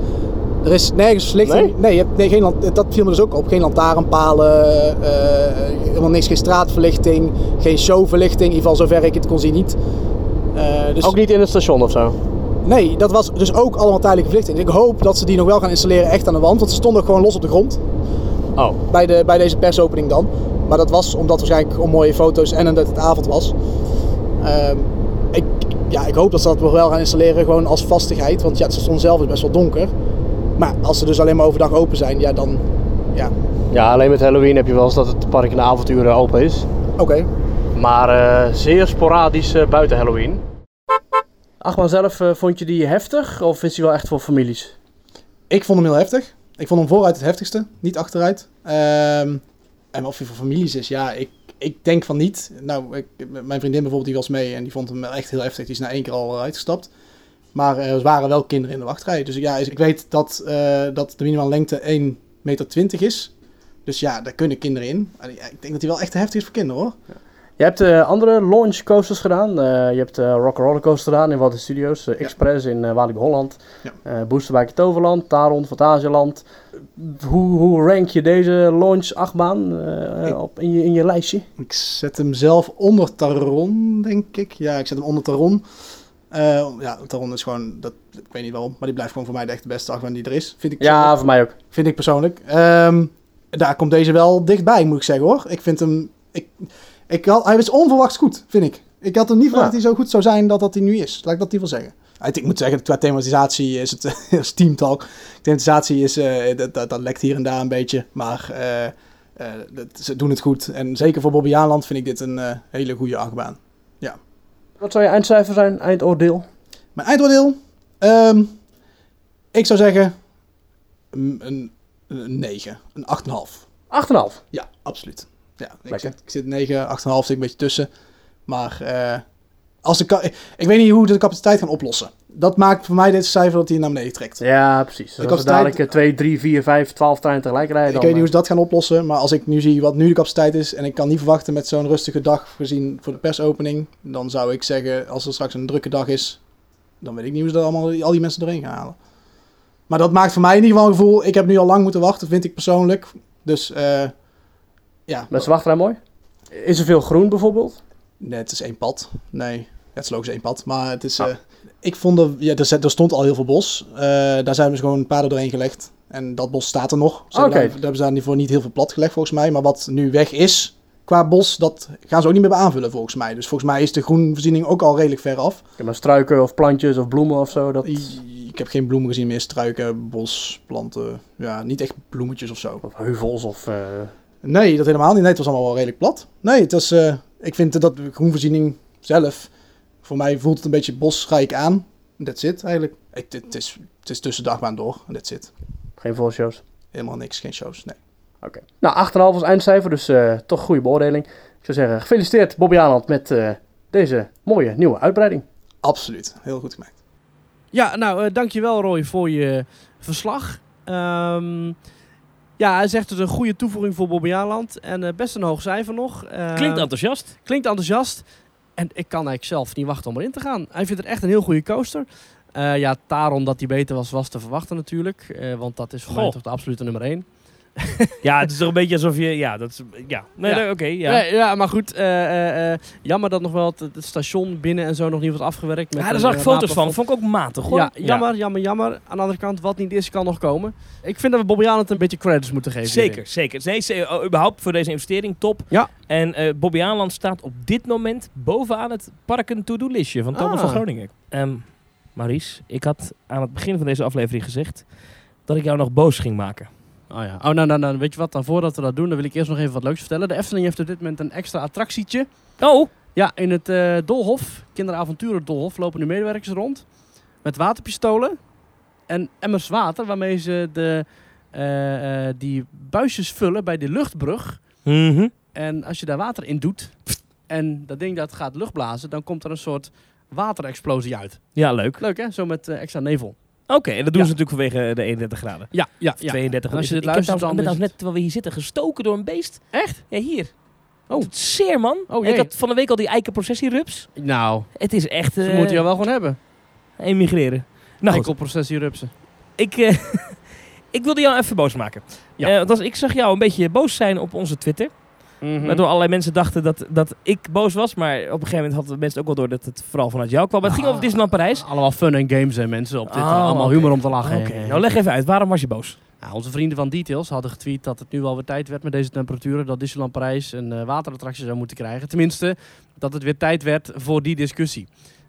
Er is nergens verlichting. Nee? je hebt, nee geen, dat viel me dus ook op. Geen lantaarnpalen, eh, helemaal niks, geen straatverlichting, geen showverlichting. In ieder geval zover ik het kon zien niet. Eh, dus Ook niet in het station of zo? Nee, dat was dus ook allemaal tijdelijke verlichting. Ik hoop dat ze die nog wel gaan installeren echt aan de wand. Want ze stonden gewoon los op de grond. Oh. Bij, de, bij deze persopening dan. Maar dat was omdat waarschijnlijk om mooie foto's en omdat het avond was. Ehm, ik, ja, ik hoop dat ze dat nog wel gaan installeren gewoon als vastigheid. Want ja, het station zelf is best wel donker. Maar als ze dus alleen maar overdag open zijn, ja dan... Ja, Ja, alleen met Halloween heb je wel eens dat het park in de avonturen open is. oké. Maar eh, zeer sporadisch eh, buiten Halloween. Achtbaan zelf, eh, vond je die heftig of is die wel echt voor families? Ik vond hem heel heftig. Ik vond hem vooruit het heftigste, niet achteruit. Ehm, en of hij voor families is, ja, ik, ik denk van niet. Nou, ik, mijn vriendin bijvoorbeeld, die was mee en die vond hem echt heel heftig. Die is na één keer al uitgestapt. Maar er waren wel kinderen in de wachtrij. Dus ja, ik weet dat, eh, dat de minimale lengte 1,20 meter is. Dus ja, daar kunnen kinderen in. Ja, Ik denk dat hij wel echt heftig is voor kinderen hoor. Je hebt eh, andere launch coasters gedaan. Eh, je hebt eh Rock Roller Coaster gedaan in Walt Studios, Ja. Express in Walibi Holland, Ja. Toverland, Taron, Fantasieland. Hoe, hoe rank je deze launch achtbaan Ik- op in, je, in je lijstje? Ik zet hem zelf onder Taron, denk ik. Ja, ik zet hem onder Taron. Ja, Taron is gewoon, dat, ik weet niet waarom, maar die blijft gewoon voor mij de echt de beste achtbaan die er is. Vind ik Ja, voor mij ook. Vind ik persoonlijk. Ehm, daar komt deze wel dichtbij, moet ik zeggen hoor. Ik vind hem, ik, ik had, hij is onverwachts goed, vind ik. Ik had hem niet verwacht Ja. dat hij zo goed zou zijn dat dat hij nu is. Laat ik dat wel zeggen. Ik moet zeggen, qua thematisatie is het is Team Talk. Thematisatie is, eh, dat, dat, dat lekt hier en daar een beetje. Maar eh, eh, dat, ze doen het goed. En zeker voor Bobby Jaanland vind ik dit een hele goede achtbaan. Wat zou je eindcijfer zijn, eindoordeel? Mijn eindoordeel? Ehm, ik zou zeggen mm, een, een 9, een 8,5. 8,5. Ja, absoluut. Ja, ik, zit, ik zit 9, 8,5, zit een beetje tussen. Maar eh, als de ik weet niet hoe de capaciteit gaan oplossen. Dat maakt voor mij dit cijfer dat hij naar beneden trekt. Ja, precies. Dus als we dadelijk 2, 3, 4, 5, 12 treinen tegelijk rijden, ik dan... weet niet hoe eh, ze dat gaan oplossen. Maar als ik nu zie wat nu de capaciteit is. En ik kan niet verwachten met zo'n rustige dag gezien voor de persopening. Dan zou ik zeggen, als er straks een drukke dag is. Dan weet ik niet hoe ze dat allemaal, al die mensen erheen gaan halen. Maar dat maakt voor mij in ieder geval een gevoel, ik heb nu al lang moeten wachten, vind ik persoonlijk. Dus eh, ja, Met zijn wachtrij mooi. Is er veel groen bijvoorbeeld? nee, het is één pad. Nee, het is logisch één pad. Maar het is, Ah. eh, ik vond, er, ja, er, er stond al heel veel bos. Eh, daar zijn dus gewoon paden doorheen gelegd. En dat bos staat er nog. Ze Oké. hebben, daar, daar hebben ze daarvoor niet heel veel plat gelegd volgens mij. Maar wat nu weg is qua bos, dat gaan ze ook niet meer aanvullen volgens mij. Dus volgens mij is de groenvoorziening ook al redelijk ver af. Ja, maar struiken of plantjes of bloemen of zo. Dat... Ik heb geen bloemen gezien meer. Struiken, bos, planten. Ja, niet echt bloemetjes of zo. Of heuvels of... eh, Nee, dat helemaal niet. Nee, het was allemaal wel redelijk plat. Nee, het was, eh, ik vind dat de groenvoorziening zelf, voor mij voelt het een beetje bosrijk aan. That's it eigenlijk. Het, het, is, het is tussen de achtbaan door. en That's it. Geen volle shows. Helemaal niks, geen shows. Nee. Oké. Nou, 8,5 als eindcijfer, dus eh, toch goede beoordeling. Ik zou zeggen, gefeliciteerd Bobby Aland met eh, deze mooie nieuwe uitbreiding. Absoluut. Heel goed gemaakt. Ja, nou, uh, dankjewel Roy voor je verslag. Ehm, ja, hij zegt het een goede toevoeging voor Bobby Aland en uh, best een hoog cijfer nog. Uh, Klinkt enthousiast. Klinkt enthousiast. En ik kan eigenlijk zelf niet wachten om erin te gaan. Hij vindt het echt een heel goede coaster. Uh, ja, daarom dat hij beter was, was te verwachten natuurlijk. Want dat is voor Goh. mij toch de absolute nummer 1. ja, het is toch een beetje alsof je... Ja, dat is... Ja, nee, Ja. oké, ja. Nee, ja, maar goed. eh, eh, jammer dat nog wel het, het station binnen en zo nog niet was afgewerkt. Met Ja, daar zag ik eh, foto's van. Vond ik ook matig, hoor. Ja, jammer, jammer, jammer. Aan de andere kant, wat niet is, kan nog komen. Ik vind dat we Bobby Aland een beetje credits moeten geven. Zeker, zeker. Nee, ze- uh, überhaupt voor deze investering, top. Ja. En eh, Bobby Aanland staat op dit moment bovenaan het parken to-do-listje van Thomas Ah. van Groningen. Ehm Maurice, ik had aan het begin van deze aflevering gezegd dat ik jou nog boos ging maken. Oh ja. Oh, nou, nou, nou, weet je wat? Dan voordat we dat doen, dan wil ik eerst nog even wat leuks vertellen. De Efteling heeft op dit moment een extra attractietje. Oh, Ja, in het eh, Dolhof, Kinderavonturen Dolhof, lopen nu medewerkers rond. Met waterpistolen en emmers water, waarmee ze de, eh, eh, die buisjes vullen bij de luchtbrug. Mhm. En als je daar water in doet en dat ding dat gaat luchtblazen, dan komt er een soort waterexplosie uit. ja, leuk. Leuk hè? Zo met extra nevel. Oké, en dat doen Ja. ze natuurlijk vanwege de 31 graden. Ja, ja, Of ja. 32. En als je dit luistert, dan ben is net terwijl we hier zitten gestoken door een beest. Echt? Ja, hier. Oh. Het zeer, man. Oh, ik had van de week al die eikenprocessierups. Nou, Het is echt... ze eh, moeten jou wel gewoon hebben. emigreren. Nou, goed. Enkelprocessie rupsen. Ik, eh, ik wilde jou even boos maken. Ja. Eh, want als, ik zag jou een beetje boos zijn op onze Twitter. Mhm. Waardoor allerlei mensen dachten dat, dat ik boos was. Maar op een gegeven moment hadden mensen ook wel door dat het vooral vanuit jou kwam. Maar het ging Ah. over Disneyland Parijs. Allemaal fun en games en mensen op dit. Oh, allemaal humor om te lachen. Oké, Eh, nou leg even uit. Waarom was je boos? Nou, onze vrienden van Details hadden getweet dat het nu wel weer tijd werd met deze temperaturen. Dat Disneyland Parijs een eh, waterattractie zou moeten krijgen. Tenminste, dat het weer tijd werd voor die discussie.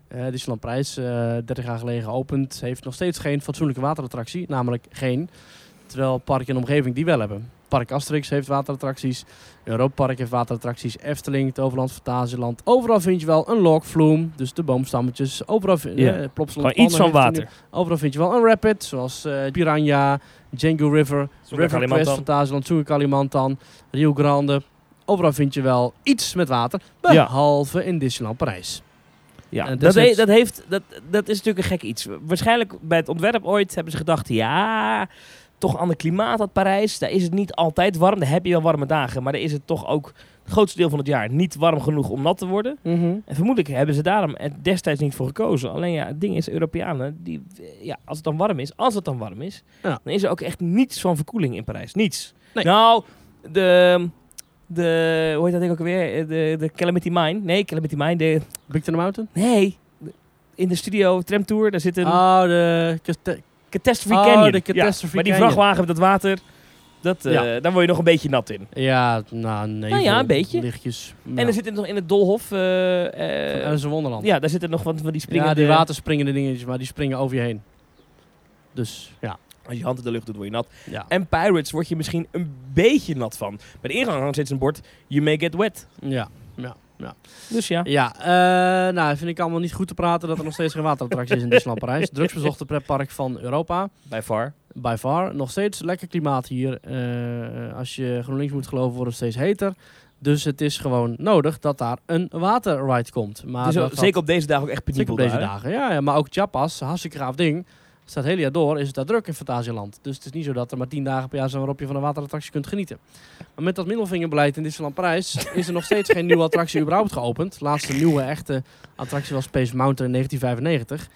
Eh Disneyland Parijs, eh 30 jaar geleden geopend, heeft nog steeds geen fatsoenlijke waterattractie. Namelijk geen. Terwijl park de omgeving die wel hebben. Park Asterix heeft waterattracties. Europa Park heeft waterattracties. Efteling, Toverland, Fantasieland. Overal vind je wel een flume. Dus de boomstammetjes. Overal vind je Plopsaland Gewoon iets van er water. Overal vind je wel een rapid. Zoals eh, Piranha, Django River, River Quest. Fantasieland, Kalimantan, Rio Grande. Overal vind je wel iets met water. Ja. Behalve in Disneyland Parijs. Ja, dat, dus he- het- dat, heeft, dat, dat is natuurlijk een gek iets. Waarschijnlijk bij het ontwerp ooit hebben ze gedacht... ja, toch een ander klimaat had Parijs. Daar is het niet altijd warm. Daar heb je wel warme dagen. Maar daar is het toch ook het grootste deel van het jaar niet warm genoeg om nat te worden. En vermoedelijk hebben ze daarom destijds niet voor gekozen. Alleen ja, het ding is, Europeanen, die, ja, als het dan warm is, als het dan warm is, Ja. dan is er ook echt niets van verkoeling in Parijs. Niets. Nee. Nou, de, de, hoe heet dat ding ook alweer? De, de Calamity Mine. Nee, Calamity Mine, de, Big Thunder Mountain? nee. In de studio Tramtour, daar zit een Oh, de... Catastrophe oh, Canyon. de Catastrophe ja, maar die vrachtwagen met dat water, dat, eh, Ja. daar word je nog een beetje nat in. Ja, nou nee. Nou ja, een beetje. Lichtjes. En er zit nog in het Dolhof, Alice in Wonderland. ja, daar zitten nog wat van die springende... ja, die waterspringende dingetjes, maar die springen over je heen. Dus ja. Als je hand in de lucht doet, word je nat. ja. En Pirates word je misschien een beetje nat van. Bij de ingang hangt steeds een bord, you may get wet. Ja. Dus ja. Ja, eh, nou, vind ik allemaal niet goed te praten dat er nog steeds geen waterattractie is in Disneyland Parijs. Drugsbezochte pretpark van Europa. By far. By far. Nog steeds lekker klimaat hier. Eh, als je GroenLinks moet geloven, wordt het steeds heter. Dus het is gewoon nodig dat daar een waterride komt. Maar dus dat zeker op deze dagen ook echt zeker penibel op deze dagen. Ja, ja, maar ook Chiapas, hartstikke gaaf ding. Staat het hele jaar door, is het daar druk in Fantasieland. Dus het is niet zo dat er maar tien dagen per jaar zijn waarop je van een waterattractie kunt genieten. Maar met dat middelvingerbeleid in Disneyland Parijs is er nog steeds geen nieuwe attractie überhaupt geopend. De laatste nieuwe echte attractie was Space Mountain in 1995.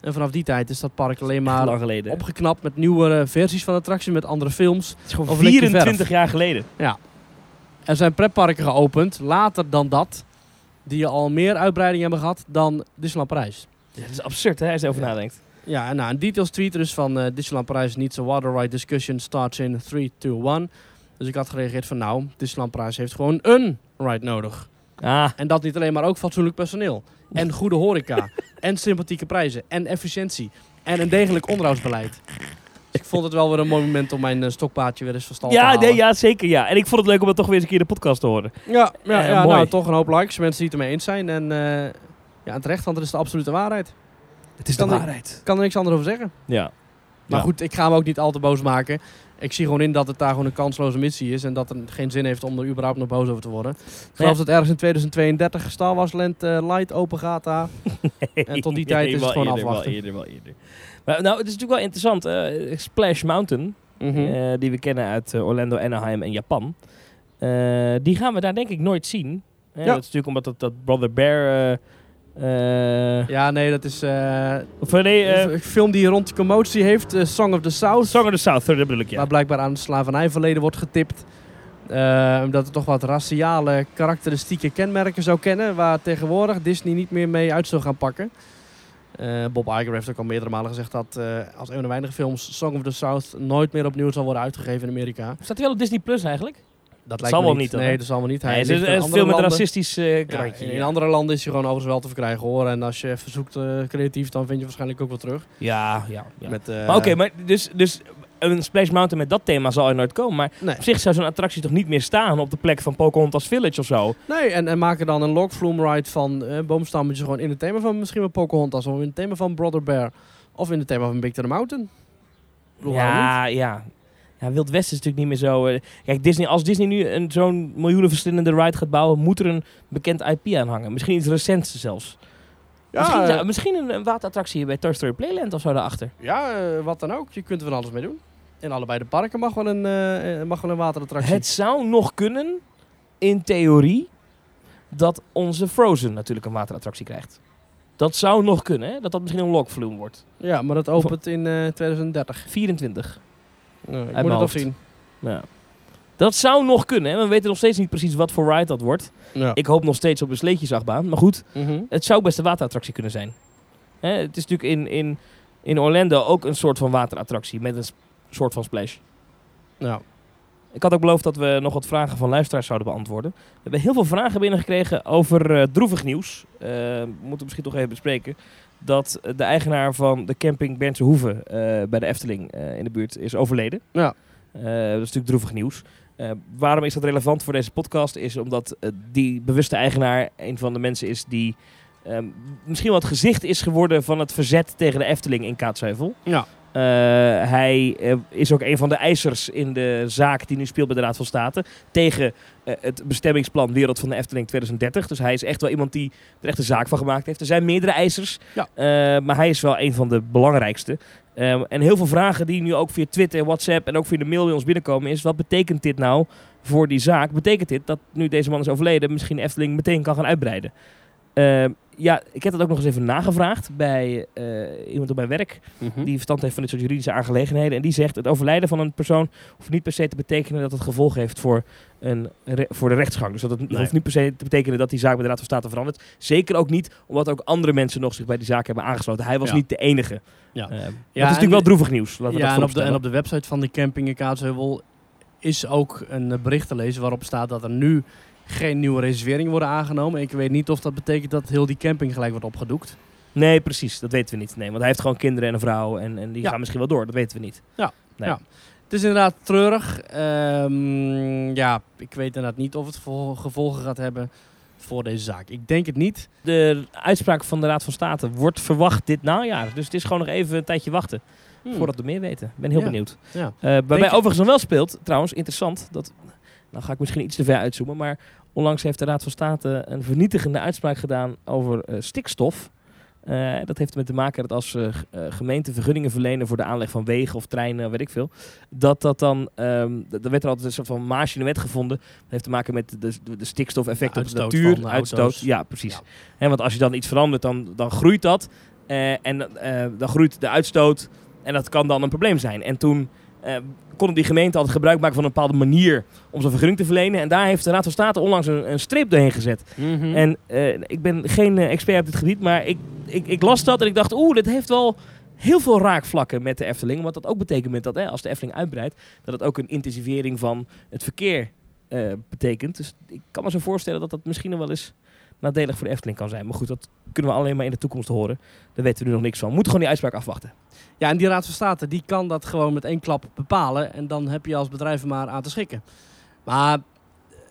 En vanaf die tijd is dat park alleen Maar opgeknapt met nieuwere versies van attracties, met andere films. Het is gewoon Of Linkje 24 jaar geleden. Er zijn pretparken geopend, later dan dat, die al meer uitbreiding hebben gehad dan Disneyland Parijs. Ja, dat is absurd, hè, als je erover nadenkt. Ja, en nou, een details tweet dus van eh, Disneyland Parijs needs a water ride discussion starts in 3, 2, 1. Dus ik had gereageerd van nou, Disneyland Parijs heeft gewoon een ride nodig. Ah, En dat niet alleen, maar ook fatsoenlijk personeel. En goede horeca. en sympathieke prijzen. En efficiëntie. En een degelijk onderhoudsbeleid. Dus ik vond het wel weer een mooi moment om mijn eh, stokpaardje weer eens van stal te halen. nee, ja, zeker ja. En ik vond het leuk om dat toch weer eens een keer in de podcast te horen. Ja, ja, Eh, ja nou, toch een hoop likes. Mensen die het ermee eens zijn. En eh ja, terecht, want het is de absolute waarheid. Het is Kan de waarheid. Ik kan er niks anders over zeggen. Ja. Maar Ja. goed, ik ga hem ook niet al te boos maken. Ik zie gewoon in dat het daar gewoon een kansloze missie is. En dat het geen zin heeft om er überhaupt nog boos over te worden. Ik geloof dat ergens in 2032 Star Wars Land eh, Light open gaat daar. En tot die tijd is het gewoon eerder, afwachten. Wel eerder, wel eerder. Maar, nou, het is natuurlijk wel interessant. Splash Mountain, Mhm. eh, die we kennen uit eh, Orlando, Anaheim en Japan. eh, die gaan we daar denk ik nooit zien. Ja. Dat is natuurlijk omdat dat, dat Brother Bear... eh, Ja, nee, dat is eh, of eh, nee, eh, een film die rond de commotie heeft. Song of the South. Song of the South, dat bedoel ik, ja. Waar blijkbaar aan het slavernijverleden wordt getipt. Eh, omdat het toch wat raciale karakteristieke kenmerken zou kennen. Waar tegenwoordig Disney niet meer mee uit zou gaan pakken. Eh, Bob Iger heeft ook al meerdere malen gezegd dat eh, als een van de weinige films Song of the South nooit meer opnieuw zal worden uitgegeven in Amerika. Staat hij wel op Disney Plus eigenlijk? Dat zal lijkt me wel niet. Nee, dat zal wel niet. Hij is een film met landen. racistisch krantje. in, andere landen is hij gewoon overigens wel te verkrijgen hoor. En als je even zoekt eh, creatief, dan vind je waarschijnlijk ook wel terug. Ja, ja. ja. Met, eh, maar oké, maar dus, dus een Splash Mountain met dat thema zal er nooit komen. Maar Nee. op zich zou zo'n attractie toch niet meer staan op de plek van Pocahontas Village of zo? Nee, en, en maken dan een log flume ride van eh boomstammetjes gewoon in het thema van misschien wel Pocahontas. Of in het thema van Brother Bear. Of in het thema van Big Thunder Mountain. Bedoel? Ja, ja. Ja, Wild West is natuurlijk niet meer zo... eh, kijk, Disney, als Disney nu een, zo'n miljoenenverslindende ride gaat bouwen... moet er een bekend IP aan hangen. Misschien iets recents zelfs. Ja, misschien eh, zou- misschien een, een waterattractie bij Toy Story Playland of zo daarachter. ja eh, wat dan ook. Je kunt er van alles mee doen. In allebei de parken mag wel een, eh, mag wel een waterattractie. Het zou nog kunnen, in theorie, dat onze Frozen natuurlijk een waterattractie krijgt. Dat zou nog kunnen, hè? dat dat misschien een lokvloem wordt. Ja, maar dat opent in eh 2030. 24. Nou, ik moet het nog hoofd. zien. Ja. Dat zou nog kunnen. Hè? We weten nog steeds niet precies wat voor ride dat wordt. Ja. Ik hoop nog steeds op een sleetjesachtbaan. Maar goed, Mhm. het zou best een waterattractie kunnen zijn. Hè? Het is natuurlijk in, in, in Orlando ook een soort van waterattractie met een soort van splash. Ja. Ik had ook beloofd dat we nog wat vragen van luisteraars zouden beantwoorden. We hebben heel veel vragen binnengekregen over eh, droevig nieuws. Eh, we moeten misschien toch even bespreken. Dat de eigenaar van de camping Bernse Hoeve eh, bij de Efteling eh, in de buurt is overleden. Ja. Eh, dat is natuurlijk droevig nieuws. Waarom is dat relevant voor deze podcast? Is omdat die bewuste eigenaar een van de mensen is die ehm, misschien wel het gezicht is geworden van het verzet tegen de Efteling in Kaatsheuvel. Ja. Eh, hij eh, is ook een van de eisers in de zaak die nu speelt bij de Raad van State. Tegen eh, het bestemmingsplan Wereld van de Efteling 2030. Dus hij is echt wel iemand die er echt een zaak van gemaakt heeft. Er zijn meerdere eisers, Ja. maar hij is wel een van de belangrijkste. Ehm, en heel veel vragen die nu ook via Twitter, WhatsApp en ook via de mail bij ons binnenkomen is... wat betekent dit nou voor die zaak? Betekent dit dat nu deze man is overleden misschien Efteling meteen kan gaan uitbreiden? Ehm, ja, ik heb dat ook nog eens even nagevraagd bij eh, iemand op mijn werk Mhm. die verstand heeft van dit soort juridische aangelegenheden. En die zegt het overlijden van een persoon hoeft niet per se te betekenen dat het gevolg heeft voor, een voor de rechtsgang. Dus dat het Nee. hoeft niet per se te betekenen dat die zaak bij de Raad van State verandert. Zeker ook niet omdat ook andere mensen nog zich bij die zaak hebben aangesloten. Hij was Ja. niet de enige. Ja. Eh, maar het is natuurlijk wel droevig nieuws. Laten we Ja, dat en op, de, en op de website van de camping in Kaatsheuvel is ook een eh, bericht te lezen waarop staat dat er nu geen nieuwe reserveringen worden aangenomen. Ik weet niet of dat betekent dat heel die camping gelijk wordt opgedoekt. Nee, precies. Dat weten we niet. Nee, want hij heeft gewoon kinderen en een vrouw. En, en die Ja. gaan misschien wel door. Dat weten we niet. Ja. Nee. Ja. Het is inderdaad treurig. Ehm, ja, ik weet inderdaad niet of het vol- gevolgen gaat hebben voor deze zaak. Ik denk het niet. De uitspraak van de Raad van State wordt verwacht dit najaar. Dus het is gewoon nog even een tijdje wachten. Voordat we meer weten. Ik ben heel Ja. benieuwd. Ja. Eh waarbij overigens nog wel speelt, trouwens, interessant. Dat, nou ga ik misschien iets te ver uitzoomen. Maar onlangs heeft de Raad van State een vernietigende uitspraak gedaan over eh, stikstof. Eh, dat heeft ermee te maken dat als eh, gemeenten vergunningen verlenen voor de aanleg van wegen of treinen, weet ik veel. Dat dat dan, ehm d- er werd er altijd een soort van maasje in de wet gevonden. Dat heeft te maken met de, de, de stikstofeffect op de natuur. de uitstoot. auto's. Ja, precies. Ja. Hè, want als je dan iets verandert, dan, dan groeit dat. En dan groeit de uitstoot en dat kan dan een probleem zijn. En toen eh kon die gemeente altijd gebruik maken van een bepaalde manier om zo'n vergunning te verlenen. En daar heeft de Raad van State onlangs een, een streep doorheen gezet. Mhm. En eh, ik ben geen eh, expert op dit gebied, maar ik, ik, ik las dat en ik dacht, oeh, dit heeft wel heel veel raakvlakken met de Efteling. Want dat ook betekent dat, hè, als de Efteling uitbreidt, dat het ook een intensivering van het verkeer betekent. Dus ik kan me zo voorstellen dat dat misschien nog wel eens nadelig voor de Efteling kan zijn. Maar goed, dat kunnen we alleen maar in de toekomst horen. Daar weten we nu nog niks van. We moeten gewoon die uitspraak afwachten. Ja, en die Raad van State die kan dat gewoon met één klap bepalen. En dan heb je als bedrijf maar aan te schikken. Maar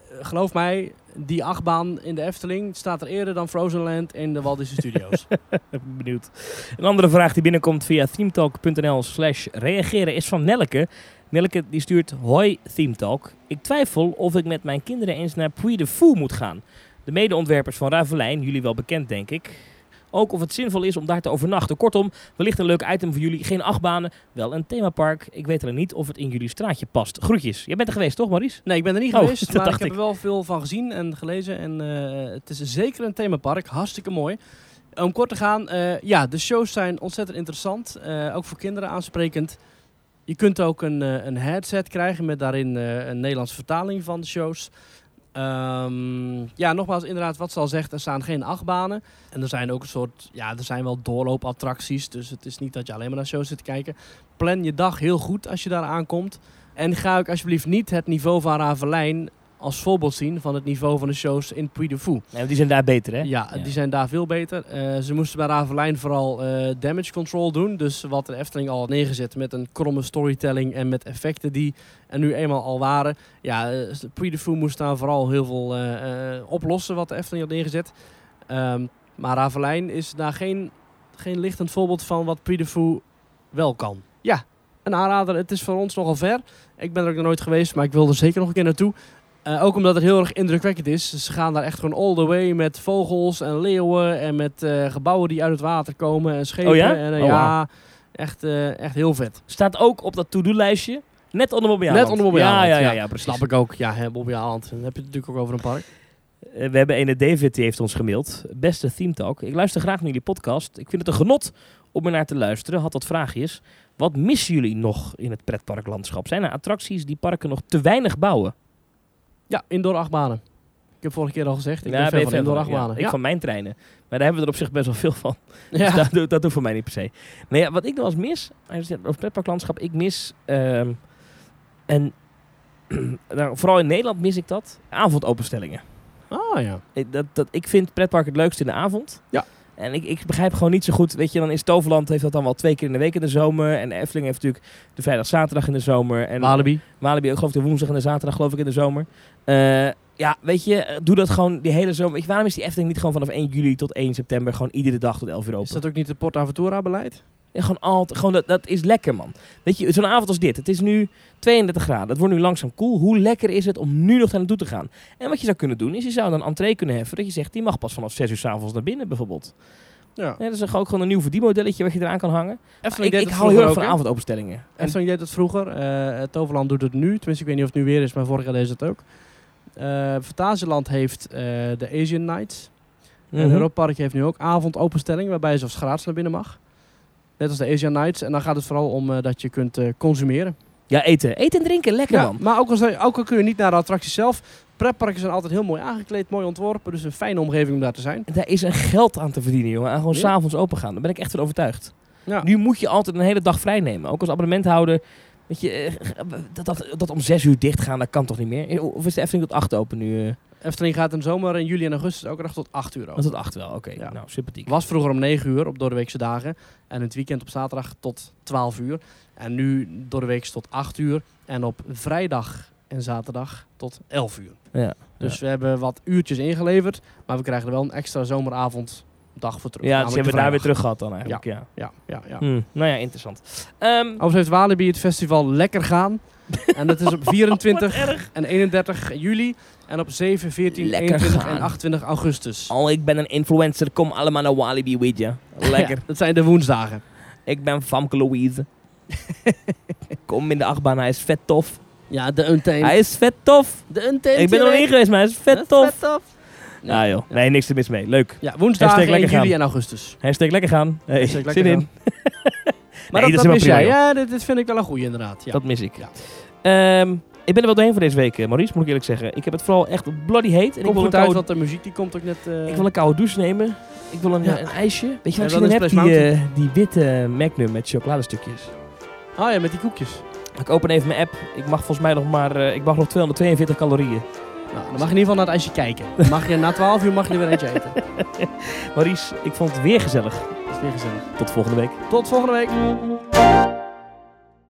eh, geloof mij, die achtbaan in de Efteling staat er eerder dan Frozen Land in de Walt Disney Studios. Ben benieuwd. Een andere vraag die binnenkomt via themetalk.nl slash reageren is van Nelke. Nelke die stuurt Hoi Themetalk. Ik twijfel of ik met mijn kinderen eens naar Puy de Fou moet gaan. De medeontwerpers van Ravelijn, jullie wel bekend denk ik. Ook of het zinvol is om daar te overnachten. Kortom, wellicht een leuk item voor jullie. Geen achtbanen, wel een themapark. Ik weet alleen niet of het in jullie straatje past. Groetjes. Jij bent er geweest toch Maurice? Nee, ik ben er niet Oh, geweest, maar ik heb ik. er wel veel van gezien en gelezen. En eh, het is zeker een themapark, hartstikke mooi. Om kort te gaan, eh, ja, de shows zijn ontzettend interessant. eh, ook voor kinderen aansprekend. Je kunt ook een, een headset krijgen met daarin een Nederlandse vertaling van de shows. Ehm, ja, nogmaals, inderdaad, wat ze al zegt, er staan geen achtbanen. En er zijn ook een soort, ja, er zijn wel doorloopattracties. Dus het is niet dat je alleen maar naar shows zit te kijken. Plan je dag heel goed als je daar aankomt. En ga ook alsjeblieft niet het niveau van Ravelijn als voorbeeld zien van het niveau van de shows in Puy de Fou. Nee, want die zijn daar beter hè? Ja, die zijn daar veel beter. Eh, ze moesten bij Ravelijn vooral eh, damage control doen. Dus wat de Efteling al had neergezet met een kromme storytelling en met effecten die er nu eenmaal al waren. Ja, uh, Puy de Fou moest daar vooral heel veel eh, eh, oplossen wat de Efteling had neergezet. Ehm, maar Ravelijn is daar geen, geen lichtend voorbeeld van wat Puy de Fou wel kan. Ja, een aanrader. Het is voor ons nogal ver. Ik ben er ook nog nooit geweest, maar ik wil er zeker nog een keer naartoe. Uh, ook omdat het heel erg indrukwekkend is. Ze gaan daar echt gewoon all the way met vogels en leeuwen en met uh, gebouwen die uit het water komen en schepen. Oh ja? En, uh, oh, ja, echt, echt heel vet. Staat ook op dat to-do-lijstje. Net onder Bobby Net onder Bobby ja, ja, ja, ja, precies. Snap ik ook. Ja, hè, Bobby. Dan heb je het natuurlijk ook over een park. We hebben ene David, die heeft ons gemaild. Beste Theme Talk. Ik luister graag naar jullie podcast. Ik vind het een genot om er naar te luisteren. Had wat vraagjes. Wat missen jullie nog in het pretparklandschap? Zijn er attracties die parken nog te weinig bouwen? Ja, indoor achtbanen. Ik heb vorige keer al gezegd, ik ja, ben fan van indoor achtbanen. Ja, ik van mijn treinen. Maar daar hebben we er op zich best wel veel van. Dus dat, doet, dat doet voor mij niet per se. Nee, ja, wat ik nog eens mis, over pretparklandschap, ik mis... Um, en nou, vooral in Nederland mis ik dat. Avondopenstellingen. Ah ja. Ik, dat, dat, ik vind pretpark het leukste in de avond. Ja. En ik, ik begrijp gewoon niet zo goed. Weet je, dan is Toverland heeft dat dan wel twee keer in de week in de zomer. En de Efteling heeft natuurlijk de vrijdag, zaterdag in de zomer. En Walibi. Walibi ook geloof ik de woensdag en de zaterdag geloof ik in de zomer. Uh, ja, weet je, doe dat gewoon die hele zomer. Weet je, waarom is die Efteling niet gewoon vanaf 1 juli tot 1 september gewoon iedere dag tot 11 uur open? Is dat ook niet het PortAventura beleid? Ja, gewoon altijd, gewoon dat, dat is lekker man. Weet je, zo'n avond als dit. Het is nu 32 graden. Het wordt nu langzaam koel. Hoe lekker is het om nu nog naar naartoe te gaan? En wat je zou kunnen doen, is je zou dan entree kunnen heffen. Dat je zegt, die mag pas vanaf 6 uur s'avonds naar binnen bijvoorbeeld. Ja. ja. dat is ook gewoon een nieuw verdienmodelletje wat je eraan kan hangen. Efteling ik ik hou heel erg van avondopenstellingen. Efteling deed het vroeger. Uh, Toverland doet het nu. Tenminste, ik weet niet of het nu weer is, maar vorig jaar deed het ook. Uh, Fantasieland heeft uh, de Asian Nights. Mm -hmm. En Europa Park heeft nu ook avondopenstelling, waarbij je zelfs gratis naar binnen mag. Net als de Asian Nights. En dan gaat het vooral om uh, dat je kunt consumeren. Ja, eten. Eten en drinken, lekker ja, man. Maar ook al, ook al kun je niet naar de attractie zelf. Pretparken zijn altijd heel mooi aangekleed, mooi ontworpen. Dus een fijne omgeving om daar te zijn. Daar is een geld aan te verdienen, jongen. Aan gewoon ja. s'avonds open gaan. Daar ben ik echt van overtuigd. Ja. Nu moet je altijd een hele dag vrij nemen. Ook als abonnementhouder. Weet je, eh, dat, dat, dat om zes uur dicht gaan, dat kan toch niet meer? Of is de Efteling tot acht open nu? Efteling gaat in zomer in juli en augustus ook nog tot 8 uur open. Tot 8 wel, oké. Okay. Ja. Nou, sympathiek. Was vroeger om 9 uur op doordeweekse dagen. En het weekend op zaterdag tot 12 uur. En nu door de week tot 8 uur. En op vrijdag en zaterdag tot 11 uur. Ja. Dus ja. we hebben wat uurtjes ingeleverd. Maar we krijgen er wel een extra zomeravond dag voor terug. Ja, dus hebben we daar weer terug gehad dan eigenlijk. Ja, ja, ja. ja, ja. Hmm. Nou ja, interessant. Um, Overigens heeft Walibi het festival lekker gaan. en dat is op 24 en 31 juli. En op 7, 14, lekker 21 gaan. en 28 augustus. Oh, ik ben een influencer. Kom allemaal naar Walibi with je. Lekker. Ja, dat zijn de woensdagen. Ik ben Famke Louise. Kom in de achtbaan, hij is vet tof. Ja, de Untamed. Hij is vet tof. De Untamed. Ik ben er nog niet geweest, maar hij is vet tof. Vet tof. Ja, joh. Nee, niks te mis mee. Leuk. Ja, woensdagen Hashtag 1 lekker juli gaan. en augustus. Hashtag lekker gaan. Hey, Hashtag lekker zin in. Maar Nee, dat, dat is dat mis jij. Ja, dit, dit vind ik wel een goeie inderdaad. Ja. Dat mis ik. Ja. Ehm, ik ben er wel doorheen voor deze week, eh, Maurice, moet ik eerlijk zeggen. Ik heb het vooral echt bloody heet. En ik wil, een uit, koude, want de muziek die komt ook net... eh, ik wil een koude douche nemen. Ik wil een, Ja. eh, een ijsje. Weet je wat Ja, ik dat? Splash Die, die witte Magnum met chocoladestukjes. Ah ja, met die koekjes. Ik open even mijn app. Ik mag volgens mij nog maar ik mag nog 242 calorieën. Nou, dan mag je in ieder geval naar het ijsje kijken. Dan mag je, na 12 uur mag je er weer eentje eten. Maurice, ik vond het weer gezellig. Dat is weer gezellig. Tot volgende week. Tot volgende week.